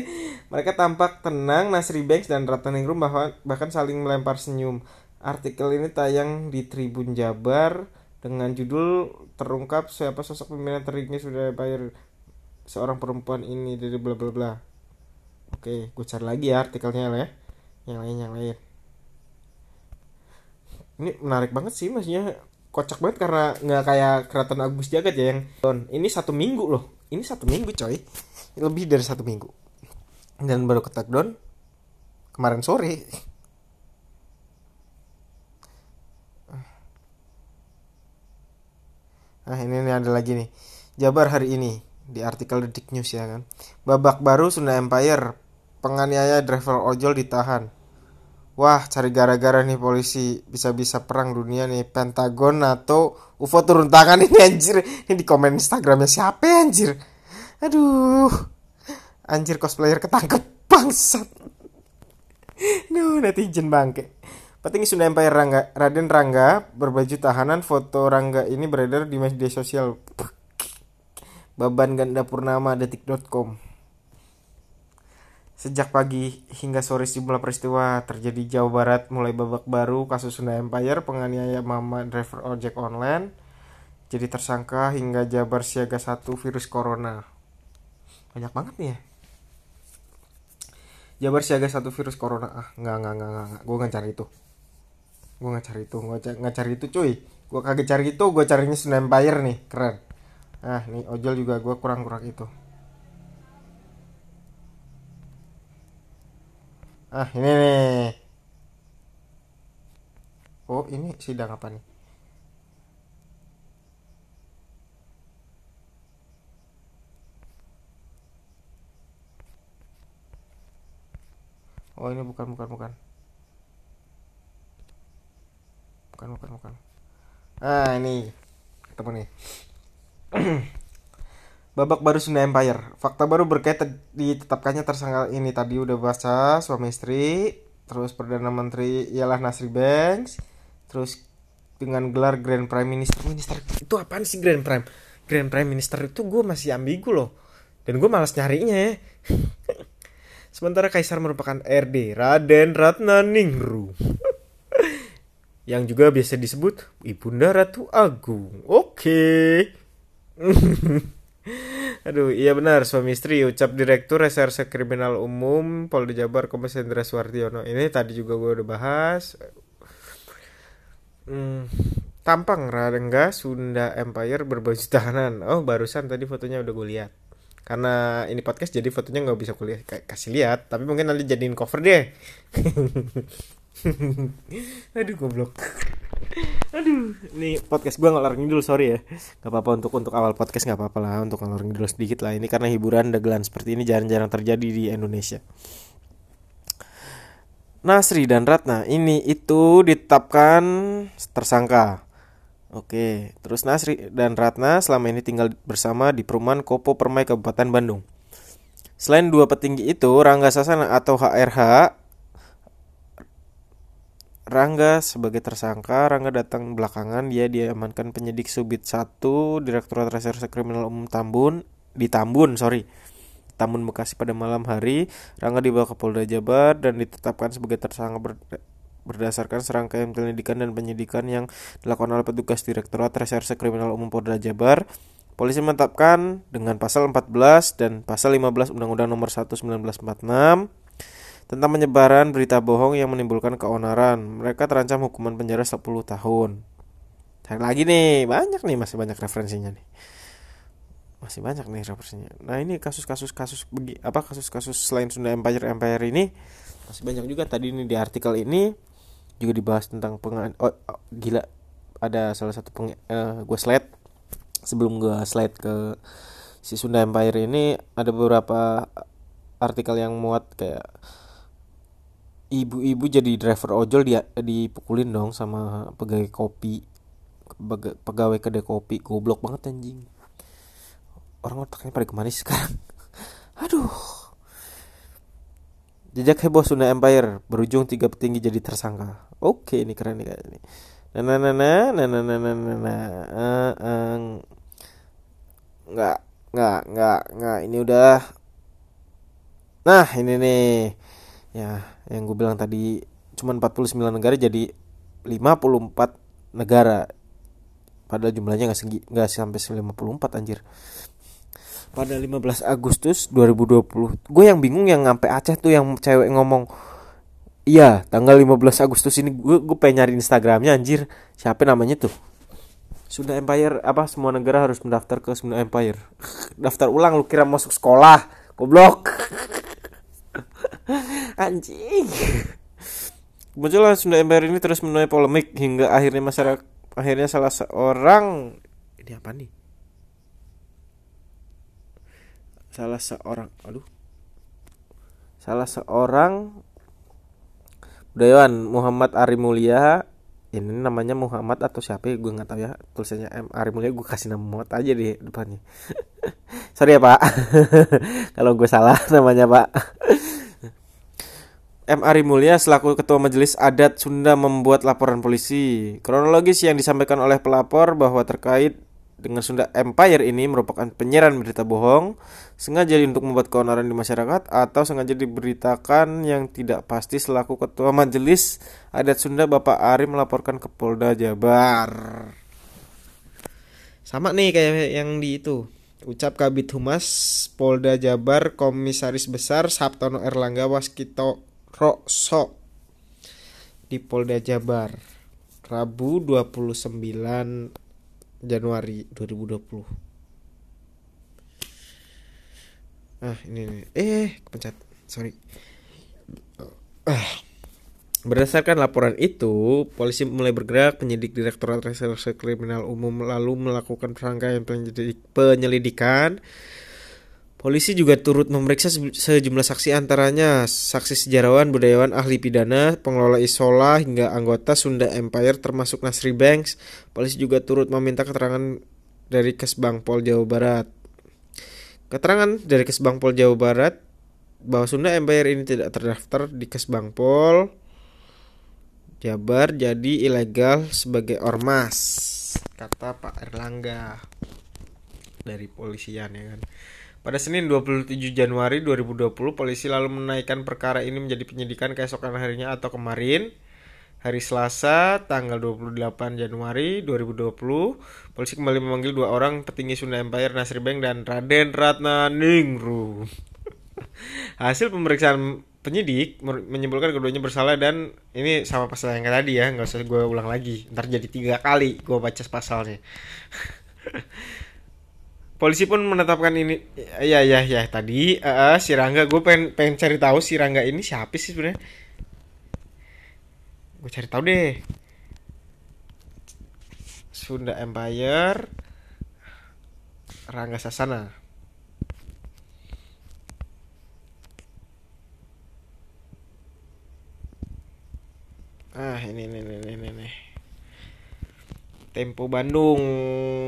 Mereka tampak tenang Nasri Banks dan Ratna Ningrum bahwa bahkan saling melempar senyum. Artikel ini tayang di Tribun Jabar dengan judul terungkap siapa sosok pimpinan tertinggi sudah bayar seorang perempuan ini dari bla bla bla. Oke gue cari lagi ya artikelnya lah ya. Yang lain yang lain ini menarik banget sih maksudnya kocak banget karena nggak kayak keraton Agus Jagat ya yang ini satu minggu loh. Ini satu minggu coy. Lebih dari satu minggu. Dan baru ke down kemarin sore. Nah ini, ini ada lagi nih. Jabar hari ini di artikel Detik News ya kan. Babak baru Sunda Empire Penganiaya driver ojol ditahan Wah cari gara-gara nih polisi. Bisa-bisa perang dunia nih. Pentagon atau UFO turun tangan ini anjir. Ini di komen Instagramnya siapa ya, anjir? Aduh. Anjir cosplayer ketangkep. Bangsat. No netizen bangke. Petinggi Sunda Empire Rangga, Raden Rangga berbaju tahanan foto Rangga ini beredar di media sosial. Baban Ganda Purnama detik.com. Sejak pagi hingga sore sejumlah peristiwa terjadi Jawa Barat mulai babak baru kasus Sunda Empire penganiaya mama driver ojek online jadi tersangka hingga Jabar siaga satu virus corona. Banyak banget nih ya. Jabar siaga satu virus corona. Ah, nggak nggak nggak nggak. Gue nggak cari itu gue nggak cari itu gue nggak cari itu cuy gue kagak cari itu gue carinya Sun Empire nih keren ah nih ojol juga gue kurang kurang itu ah ini nih. Oh ini sidang apa nih? Oh ini bukan bukan bukan. Bukan bukan bukan. Ah ini ketemu nih babak baru Sunda Empire. Fakta baru berkait ditetapkannya tersangka ini tadi. Udah baca suami istri terus perdana menteri ialah Nasri Banks terus dengan gelar Grand Prime Minister. Minister itu apaan sih Grand Prime? Grand Prime Minister itu gue masih ambigu loh. Dan gue malas nyarinya. Sementara Kaisar merupakan RD Raden Ratna Ningru yang juga biasa disebut Ibunda Ratu Agung. Oke. Aduh, iya benar suami istri ucap Direktur Reserse Kriminal Umum Polda Jabar Kombes Hendra Suwartiono. Ini tadi juga gue udah bahas. Hmm, tampang Radengga Sunda Empire berbaju tahanan. Oh, barusan tadi fotonya udah gue lihat. Karena ini podcast jadi fotonya nggak bisa kuliah kasih lihat, tapi mungkin nanti jadiin cover deh. aduh goblok aduh ini podcast gue ngalor ngidul sorry ya. Nggak apa-apa untuk untuk awal podcast nggak apa-apa lah untuk ngalor ngidul sedikit lah. Ini karena hiburan dagelan seperti ini jarang-jarang terjadi di Indonesia. Nasri dan Ratna ini itu ditetapkan tersangka. Oke, terus Nasri dan Ratna selama ini tinggal bersama di perumahan Kopo Permai Kabupaten Bandung. Selain dua petinggi itu, Rangga Sasana atau HRH Rangga sebagai tersangka, Rangga datang belakangan, dia diamankan penyidik Subit 1 Direktorat Reserse Kriminal Umum Tambun di Tambun, sorry. Tambun Bekasi pada malam hari, Rangga dibawa ke Polda Jabar dan ditetapkan sebagai tersangka ber berdasarkan serangkaian penyelidikan dan penyidikan yang dilakukan oleh petugas Direktorat Reserse Kriminal Umum Polda Jabar. Polisi menetapkan dengan pasal 14 dan pasal 15 Undang-Undang Nomor 1 1946 tentang penyebaran berita bohong yang menimbulkan keonaran. Mereka terancam hukuman penjara 10 tahun. Cari lagi nih, banyak nih masih banyak referensinya nih. Masih banyak nih referensinya. Nah, ini kasus-kasus kasus apa kasus-kasus selain Sunda Empire Empire ini masih banyak juga tadi ini di artikel ini juga dibahas tentang peng oh, oh, gila ada salah satu peng uh, gue slide sebelum gue slide ke si Sunda Empire ini ada beberapa artikel yang muat kayak ibu-ibu jadi driver ojol dia dipukulin dong sama pegawai kopi. Pegawai kedai kopi goblok banget anjing. Orang otaknya pada ke mana sih sekarang? Aduh. Jejak heboh Sunda Empire berujung tiga petinggi jadi tersangka. Oke ini keren nih kayak ini nah nah nah nah nah nah nah nah nah uh, uh, nggak nggak nggak nggak. Ini udah. Nah ini nih. Ya yang gue bilang tadi cuma 49 negara jadi 54 negara. Padahal jumlahnya nggak segi nggak sampai 54 anjir. Pada 15 Agustus 2020 gue yang bingung yang ngampe Aceh tuh yang cewek ngomong iya tanggal 15 Agustus ini gue gue pengen nyari Instagramnya anjir. Siapa namanya tuh? Sunda Empire apa semua negara harus mendaftar ke Sunda Empire. Daftar ulang lu kira masuk sekolah goblok anjing. Muncullah Sunda Empire ini terus menuai polemik hingga akhirnya masyarakat akhirnya salah seorang ini apa nih? Salah seorang aduh. Salah seorang budayawan Muhammad Ari Mulia. Ini namanya Muhammad atau siapa ya? Gue nggak tahu ya tulisannya M. Ari Mulia gue kasih nama Muhammad aja di depannya. Sorry ya pak. Kalau gue salah namanya pak M. Ari Mulya selaku Ketua Majelis Adat Sunda membuat laporan polisi. Kronologis yang disampaikan oleh pelapor bahwa terkait dengan Sunda Empire ini merupakan penyiaran berita bohong, sengaja untuk membuat keonaran di masyarakat atau sengaja diberitakan yang tidak pasti selaku Ketua Majelis Adat Sunda Bapak Ari melaporkan ke Polda Jabar. Sama nih kayak yang di itu. Ucap Kabit Humas Polda Jabar Komisaris Besar Sabtono Erlangga Waskito Rokso. Di Polda Jabar Rabu 29 Januari 2020 Ah ini nih. Eh kepencet. Sorry. Ah. Berdasarkan laporan itu, polisi mulai bergerak penyidik Direktorat Reserse Kriminal Umum lalu melakukan serangkaian penyelidikan Polisi juga turut memeriksa sejumlah saksi antaranya saksi sejarawan, budayawan, ahli pidana, pengelola isola hingga anggota Sunda Empire termasuk Nasri Banks. Polisi juga turut meminta keterangan dari Kesbangpol Jawa Barat. Keterangan dari Kesbangpol Jawa Barat bahwa Sunda Empire ini tidak terdaftar di Kesbangpol Jabar jadi ilegal sebagai ormas kata Pak Erlangga dari polisian ya kan. Pada Senin 27 Januari 2020, polisi lalu menaikkan perkara ini menjadi penyidikan keesokan harinya atau kemarin. Hari Selasa, tanggal 28 Januari 2020, polisi kembali memanggil dua orang petinggi Sunda Empire, Nasri Beng dan Raden Ratna Ningru. Hasil pemeriksaan penyidik menyimpulkan keduanya bersalah dan ini sama pasal yang tadi ya, nggak usah gue ulang lagi. Ntar jadi tiga kali gue baca pasalnya. polisi pun menetapkan ini ya ya ya tadi uh, si Rangga gue pengen pengen cari tahu si Rangga ini siapa sih sebenarnya. Gue cari tahu deh. Sunda Empire Rangga Sasana. Ah ini ini ini ini, ini. Tempo Bandung.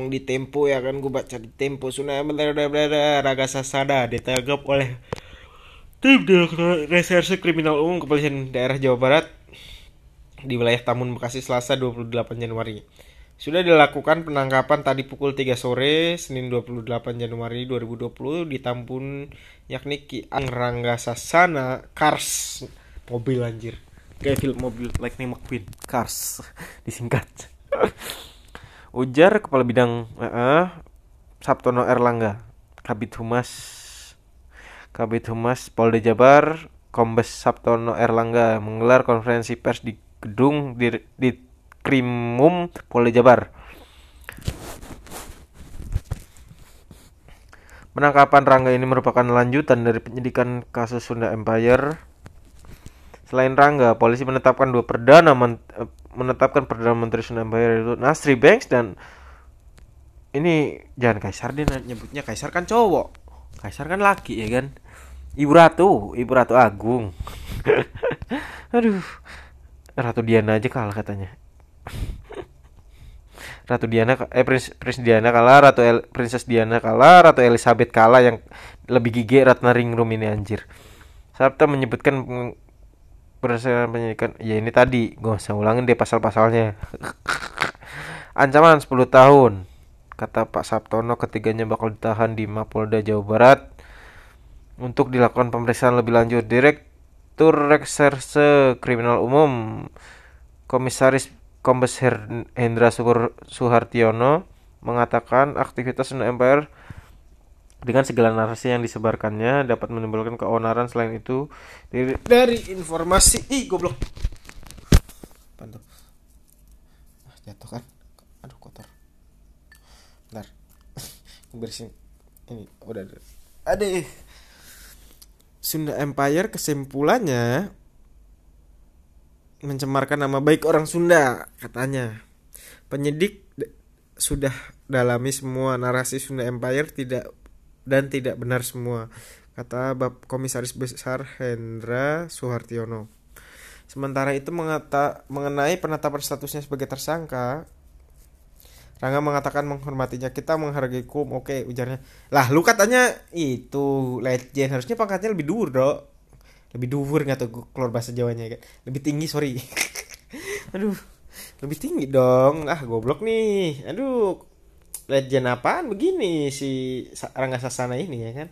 Di Tempo ya kan gue baca di Tempo. Sunda Raga Sasada ditangkap oleh tim Reserse Kriminal Umum Kepolisian Daerah Jawa Barat di wilayah Tamun Bekasi Selasa 28 Januari. Sudah dilakukan penangkapan tadi pukul 3 sore Senin 28 Januari 2020 di Tampun yakni Ki Rangga Sasana Kars. Mobil anjir. Kayak film mobil Lightning McQueen Cars disingkat Ujar Kepala Bidang uh, Sabtono Erlangga, Kabit Humas Kabit Humas Polda Jabar, Kombes Sabtono Erlangga menggelar konferensi pers di gedung di, di Krimum Polda Jabar. Penangkapan Rangga ini merupakan lanjutan dari penyidikan kasus Sunda Empire. Selain Rangga, polisi menetapkan dua perdana menetapkan Perdana Menteri Empire itu Nasri Banks dan ini jangan Kaisar dia nyebutnya Kaisar kan cowok. Kaisar kan laki ya kan? Ibu Ratu Ibu Ratu Agung. Aduh Ratu Diana aja kalah katanya. Ratu Diana eh Prince, Prince Diana kalah Ratu El, Princess Diana kalah Ratu Elizabeth kalah yang lebih gigi Ratna Ringrum ini anjir. Sabta menyebutkan berdasarkan penyidikan ya ini tadi gue usah ulangin deh pasal-pasalnya. Ancaman 10 tahun. Kata Pak Sabtono ketiganya bakal ditahan di Mapolda Jawa Barat untuk dilakukan pemeriksaan lebih lanjut. Direktur Reserse Kriminal Umum Komisaris Kombes Hendra Suhar- Suhartiono mengatakan aktivitas Empire dengan segala narasi yang disebarkannya dapat menimbulkan keonaran selain itu. Dari, dari informasi ih goblok. Apaan tuh? Ah, jatuh kan? Aduh kotor. Bentar. Bersihin ini udah ada. Ada. Sunda Empire kesimpulannya mencemarkan nama baik orang Sunda katanya. Penyidik sudah dalami semua narasi Sunda Empire tidak dan tidak benar semua kata Bap Komisaris Besar Hendra Suhartiono. Sementara itu mengata, mengenai penetapan statusnya sebagai tersangka Rangga mengatakan menghormatinya kita menghargai hukum. Oke ujarnya. Lah lu katanya itu legend. Harusnya pangkatnya lebih dur dok. Lebih duhur nggak tuh keluar bahasa Jawanya kan lebih tinggi sorry. Aduh lebih tinggi dong. Ah goblok nih. Aduh legend apaan? Begini si Rangga Sasana ini ya kan?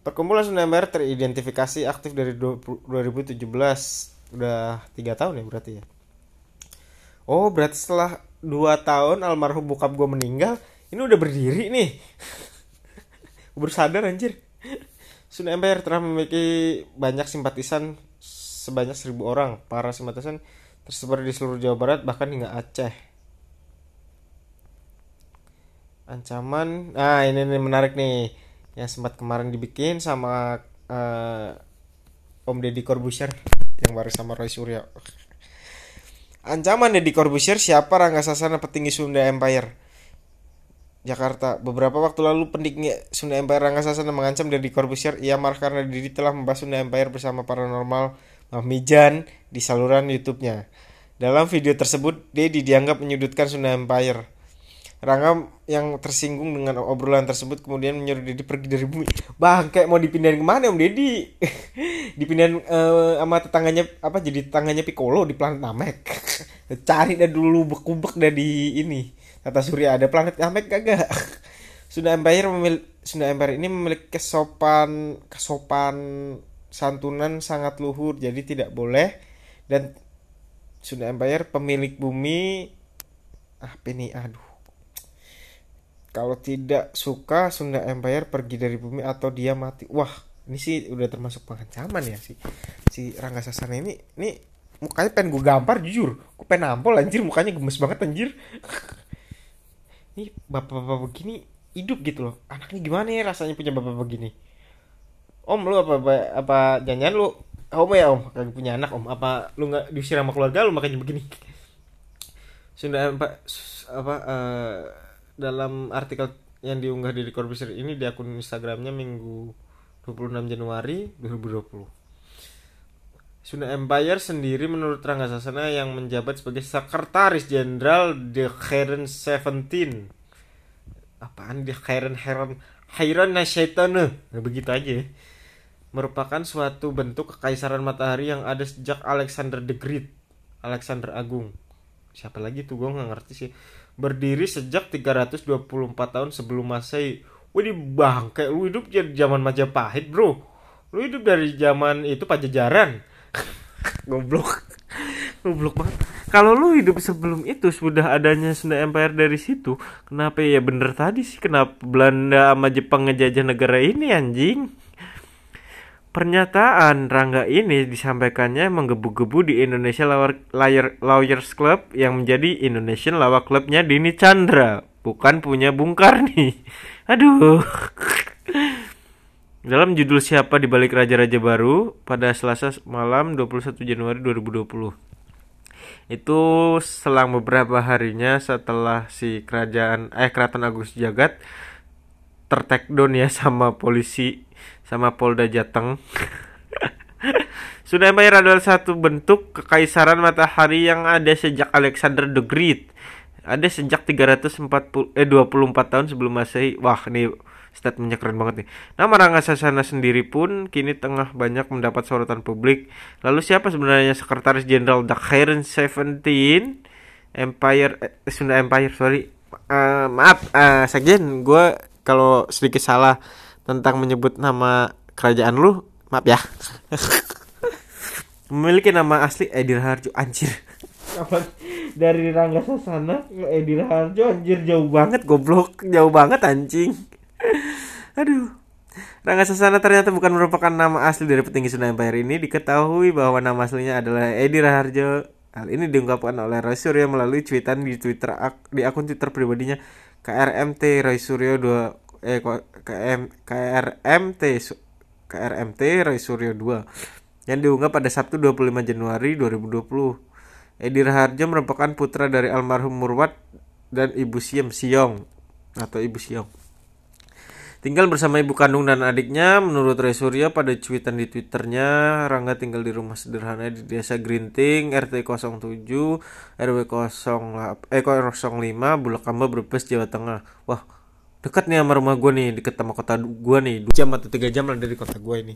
Perkumpulan Sunda Empire teridentifikasi aktif dari 20 2017 udah tiga tahun ya berarti ya? Oh berarti setelah 2 tahun almarhum bokap gue meninggal Ini udah berdiri nih. Gue baru sadar anjir. Sunda Empire telah memiliki banyak simpatisan sebanyak 1000 orang. Para simpatisan tersebar di seluruh Jawa Barat bahkan hingga Aceh Ancaman Nah ini nih menarik nih Yang sempat kemarin dibikin sama eh, Om Deddy Corbuzier Yang baru sama Roy Suryo Ancaman Deddy Corbuzier siapa Rangga Sasana petinggi Sunda Empire? Jakarta. Beberapa waktu lalu pendiknya Sunda Empire Rangga Sasana mengancam Deddy Corbuzier ia marah karena Deddy telah membahas Sunda Empire bersama paranormal Mahmijan di saluran YouTube-nya. Dalam video tersebut, Deddy dianggap menyudutkan Sunda Empire. Rangga yang tersinggung dengan obrolan tersebut kemudian menyuruh Deddy pergi dari bumi. Bang, kayak mau dipindahin ke mana Om Deddy? dipindahin eh, sama tetangganya apa jadi tetangganya Piccolo di planet Namek. Cari dah dulu bekubek dah di ini. Kata Surya ada planet Namek kagak? Sunda Empire memil Sunda Empire ini memiliki kesopan kesopan santunan sangat luhur jadi tidak boleh dan Sunda Empire pemilik bumi apa ini aduh kalau tidak suka Sunda Empire pergi dari bumi atau dia mati. Wah, ini sih udah termasuk pengancaman ya si si Rangga Sasana ini. Ini mukanya pengen gue gampar jujur. Gue pengen nampol anjir mukanya gemes banget anjir. ini bapak-bapak begini hidup gitu loh. Anaknya gimana ya rasanya punya bapak begini? Om lu apa apa, apa jangan lu om ya om kagak punya anak om apa lu nggak diusir sama keluarga lu makanya begini Sunda Empire apa eh, dalam artikel yang diunggah di Corbuzier ini di akun Instagramnya minggu 26 Januari 2020. Sunda Empire sendiri menurut Rangga Sasana yang menjabat sebagai sekretaris jenderal The Karen 17. Apaan The Karen Heron Hairan Nasyaitana. Nah, begitu aja. ya. Merupakan suatu bentuk kekaisaran matahari yang ada sejak Alexander the Great. Alexander Agung. Siapa lagi tuh gue nggak ngerti sih berdiri sejak 324 tahun sebelum Masehi. Wih bang, kayak lu hidup di zaman Majapahit, Bro. Lu hidup dari zaman itu Pajajaran. Goblok. Goblok banget. Kalau lu hidup sebelum itu sudah adanya Sunda Empire dari situ, kenapa ya bener tadi sih kenapa Belanda sama Jepang ngejajah negara ini anjing? Pernyataan Rangga ini disampaikannya menggebu-gebu di Indonesia Lawyer- Lawyers Club yang menjadi Indonesian Law Clubnya Dini Chandra, bukan punya Bung Karni. Aduh. Dalam judul Siapa di Balik Raja-Raja Baru pada Selasa malam 21 Januari 2020. Itu selang beberapa harinya setelah si kerajaan eh Keraton Agung Sejagat tertakedown ya sama polisi sama Polda Jateng. Empire adalah satu bentuk kekaisaran matahari yang ada sejak Alexander the Great. Ada sejak 340 eh 24 tahun sebelum Masehi. Wah, ini statementnya keren banget nih. Nama Rangga Sasana sendiri pun kini tengah banyak mendapat sorotan publik. Lalu siapa sebenarnya sekretaris jenderal Karen 17 Empire eh, Sunda Empire, sorry. Eh, maaf, eh Sekjen, gue kalau sedikit salah tentang menyebut nama kerajaan lu, maaf ya. Memiliki nama asli Edir Harjo anjir. Kapan dari Rangga Sasana ke Edi Raharjo anjir jauh banget goblok. Jauh banget anjing. Aduh. Rangga Sasana ternyata bukan merupakan nama asli dari petinggi Sunda Empire ini. Diketahui bahwa nama aslinya adalah Edi Raharjo Hal ini diungkapkan oleh Roy Suryo melalui cuitan di Twitter ak- di akun Twitter pribadinya KRMT Roy Suryo 2 eh KM KRMT KRMT Roy Suryo 2 yang diunggah pada Sabtu 25 Januari 2020. Edi Raharjo merupakan putra dari almarhum Murwat dan Ibu Siem Siong atau Ibu Siong. Tinggal bersama ibu kandung dan adiknya, menurut Roy Suryo pada cuitan di Twitternya, Rangga tinggal di rumah sederhana di Desa Grinting, RT 07, RW 08, eh 05, Bulakamba, Brebes, Jawa Tengah. Wah, dekat nih sama rumah gue nih, deket sama kota gue nih, 2 jam atau 3 jam lah dari kota gue ini.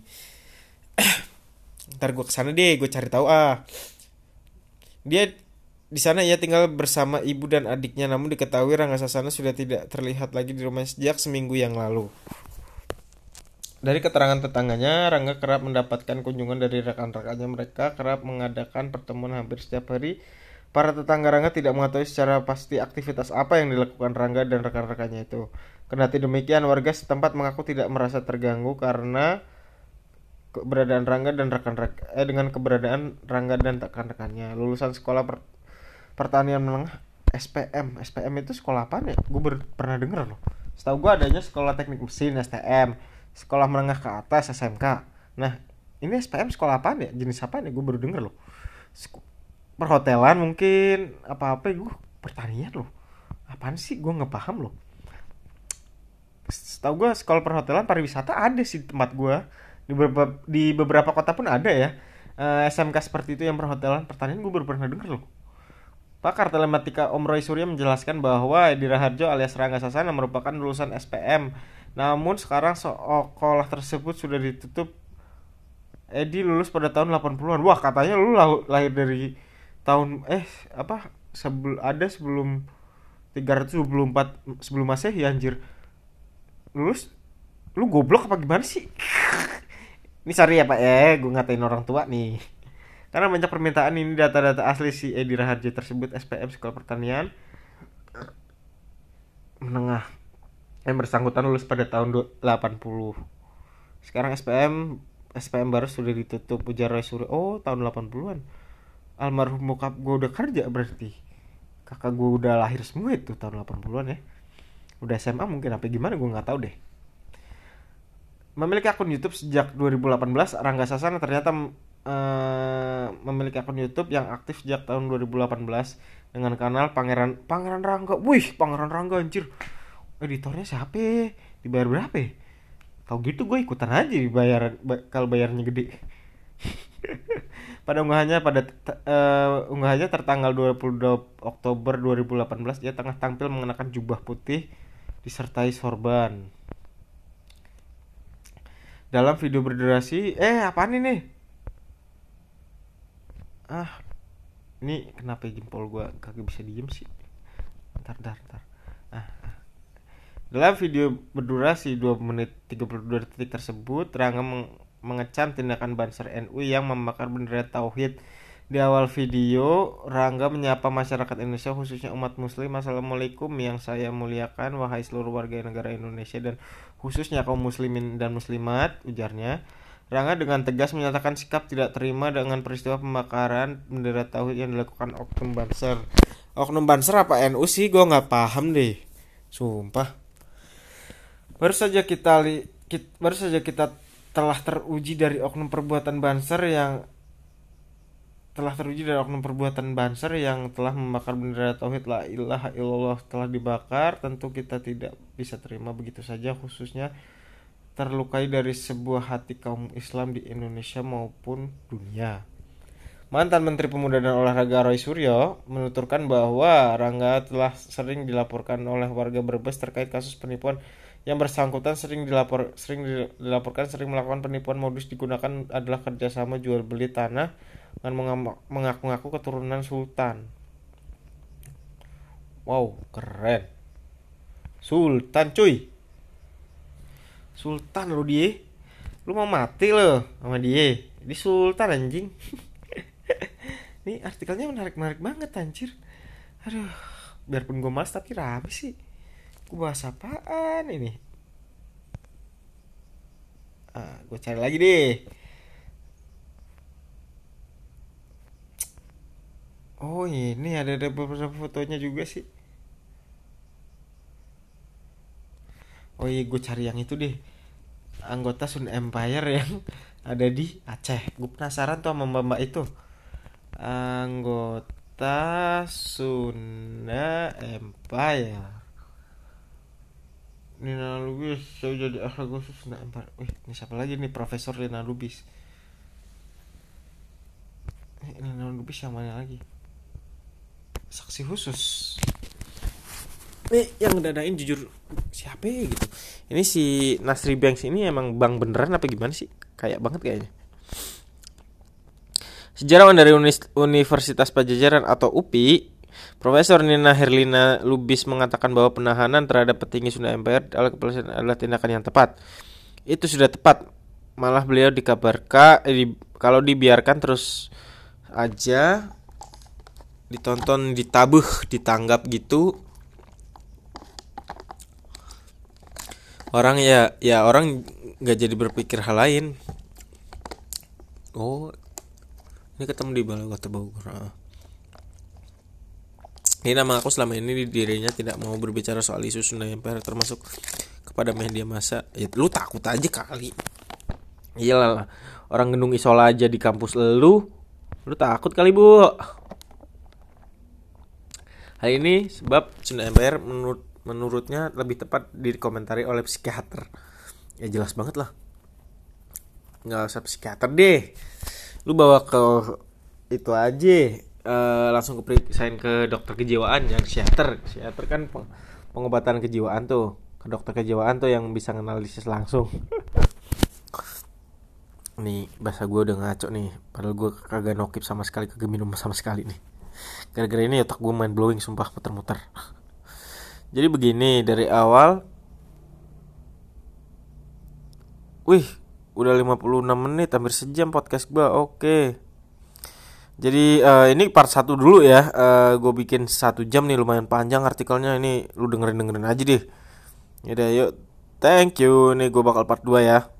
Ntar gue ke sana deh, gue cari tahu ah. Dia di sana ia tinggal bersama ibu dan adiknya namun diketahui Rangga Sasana sudah tidak terlihat lagi di rumah sejak seminggu yang lalu. Dari keterangan tetangganya, Rangga kerap mendapatkan kunjungan dari rekan-rekannya mereka kerap mengadakan pertemuan hampir setiap hari. Para tetangga Rangga tidak mengetahui secara pasti aktivitas apa yang dilakukan Rangga dan rekan-rekannya itu. Kendati demikian, warga setempat mengaku tidak merasa terganggu karena keberadaan Rangga dan rekan-rekan eh dengan keberadaan Rangga dan rekan-rekannya. Lulusan sekolah per- pertanian menengah SPM. SPM itu sekolah apa ya? Gue pernah denger loh. Setahu gue adanya sekolah teknik mesin STM, sekolah menengah ke atas SMK. Nah, ini SPM sekolah apa ya? Jenis apa ya? Gue baru denger loh. Perhotelan mungkin apa-apa gue pertanian loh. Apaan sih? Gue nggak paham loh. Setahu gue sekolah perhotelan pariwisata ada sih di tempat gue di beberapa di beberapa kota pun ada ya Eh, SMK seperti itu yang perhotelan pertanian gue baru pernah denger loh Pakar telematika Om Roy Surya menjelaskan bahwa Edi Raharjo alias Rangga Sasana merupakan lulusan SPM. Namun sekarang sekolah tersebut sudah ditutup. Edi lulus pada tahun 80-an. Wah, katanya lu lah- lahir dari tahun eh apa? Sebelum ada sebelum 324 sebelum Masehi anjir. Lulus lu goblok apa gimana sih? Ini sorry ya Pak ya, gue ngatain orang tua nih. Karena banyak permintaan ini data-data asli si Edi Raharjo tersebut SPM Sekolah Pertanian menengah yang bersangkutan lulus pada tahun du- 80. Sekarang SPM SPM baru sudah ditutup ujar Roy Suryo. Oh, tahun 80-an. Almarhum bokap gue udah kerja berarti. Kakak gue udah lahir semua itu tahun 80-an ya. Udah SMA mungkin apa gimana gue nggak tahu deh. Memiliki akun YouTube sejak 2018, Rangga Sasana ternyata eh, memiliki akun YouTube yang aktif sejak tahun 2018 dengan kanal Pangeran Pangeran Rangga. Wih, Pangeran Rangga anjir. Editornya siapa? ya? Dibayar berapa? ya? Gitu gue ikutan aja dibayar ba- kalau bayarnya gede. pada unggahannya pada eh, unggahannya tertanggal 22 Oktober 2018 dia tengah tampil mengenakan jubah putih disertai sorban. Dalam video berdurasi, eh apaan ini? Ah, ini kenapa jempol gua kagak bisa diem sih? Ntar, ntar, ntar. Ah, ah. Dalam video berdurasi 2 menit 32 detik tersebut, Rangga meng- mengecam tindakan Banser NU yang membakar bendera tauhid. Di awal video, Rangga menyapa masyarakat Indonesia khususnya umat muslim Assalamualaikum yang saya muliakan wahai seluruh warga negara Indonesia dan khususnya kaum muslimin dan muslimat ujarnya. Rangga dengan tegas menyatakan sikap tidak terima dengan peristiwa pembakaran bendera tauhid yang dilakukan Oknum Banser. Oknum Banser apa NU sih? Gue nggak paham deh. Sumpah. Baru saja kita li, kit- baru saja kita telah teruji dari oknum perbuatan Banser yang telah teruji dari oknum perbuatan Banser yang telah membakar bendera tauhid la ilaha illallah telah dibakar tentu kita tidak bisa terima begitu saja khususnya terlukai dari sebuah hati kaum Islam di Indonesia maupun dunia. Mantan Menteri Pemuda dan Olahraga Roy Suryo menuturkan bahwa Rangga telah sering dilaporkan oleh warga Brebes terkait kasus penipuan yang bersangkutan sering dilapor sering dilaporkan sering melakukan penipuan modus digunakan adalah kerjasama jual beli tanah dengan mengaku-ngaku keturunan sultan. Wow, keren. Sultan cuy. Sultan lu dia. Lu mau mati lo sama dia. Di sultan anjing. Ini artikelnya menarik-menarik banget anjir. aduh biarpun gue mas tapi rame sih bahas apaan ini? Ah gue cari lagi deh. Oh ini ada beberapa fotonya juga sih. Oh iya gue cari yang itu deh. Anggota Sun Empire yang ada di Aceh. Gue penasaran tuh sama mbak mbak itu. Anggota Sunda Empire Nina Lubis saya jadi anggota Sunda Empire wih ini siapa lagi nih? Profesor Nina Lubis. Eh, Nina Lubis yang mana lagi? Saksi khusus. Ini yang dadain jujur siapa ya gitu. Ini si Nasri Banks ini emang bank beneran apa gimana sih? Kayak banget kayaknya. Sejarawan dari Universitas Pajajaran atau UPI, Profesor Nina Herlina Lubis mengatakan bahwa penahanan terhadap petinggi Sunda Empire adalah tindakan yang tepat. Itu sudah tepat. Malah beliau dikabarkan eh, di- kalau dibiarkan terus aja ditonton, ditabuh, ditanggap gitu. Orang ya ya orang nggak jadi berpikir hal lain. Oh, ini ketemu di Balai Kota Bogor. Ini nama aku selama ini dirinya tidak mau berbicara soal isu Sunda Empire termasuk kepada media massa. Ya lu takut aja kali. Iyalah orang Gendung Isola aja di kampus lu. Lu takut kali, Bu. Hal ini sebab Sunda Empire menurut menurutnya lebih tepat dikomentari oleh psikiater. Ya jelas banget lah. Nggak usah psikiater deh lu bawa ke itu aja eh, langsung ke periksain ke dokter kejiwaan yang psikiater. Psikiater kan peng- pengobatan kejiwaan tuh. Ke dokter kejiwaan tuh yang bisa nganalisis langsung. Nih bahasa gue udah ngaco nih. Padahal gue kagak nokip sama sekali kagak minum sama sekali nih. Gara-gara ini otak gue main blowing sumpah muter-muter jadi begini dari awal Wih, udah 56 menit, hampir sejam podcast gua. Oke. Jadi eh, ini part 1 dulu ya. Eh, gue bikin satu jam nih lumayan panjang artikelnya ini. Lu dengerin dengerin aja deh. Yaudah yuk. Thank you. Nih gue bakal part 2 ya.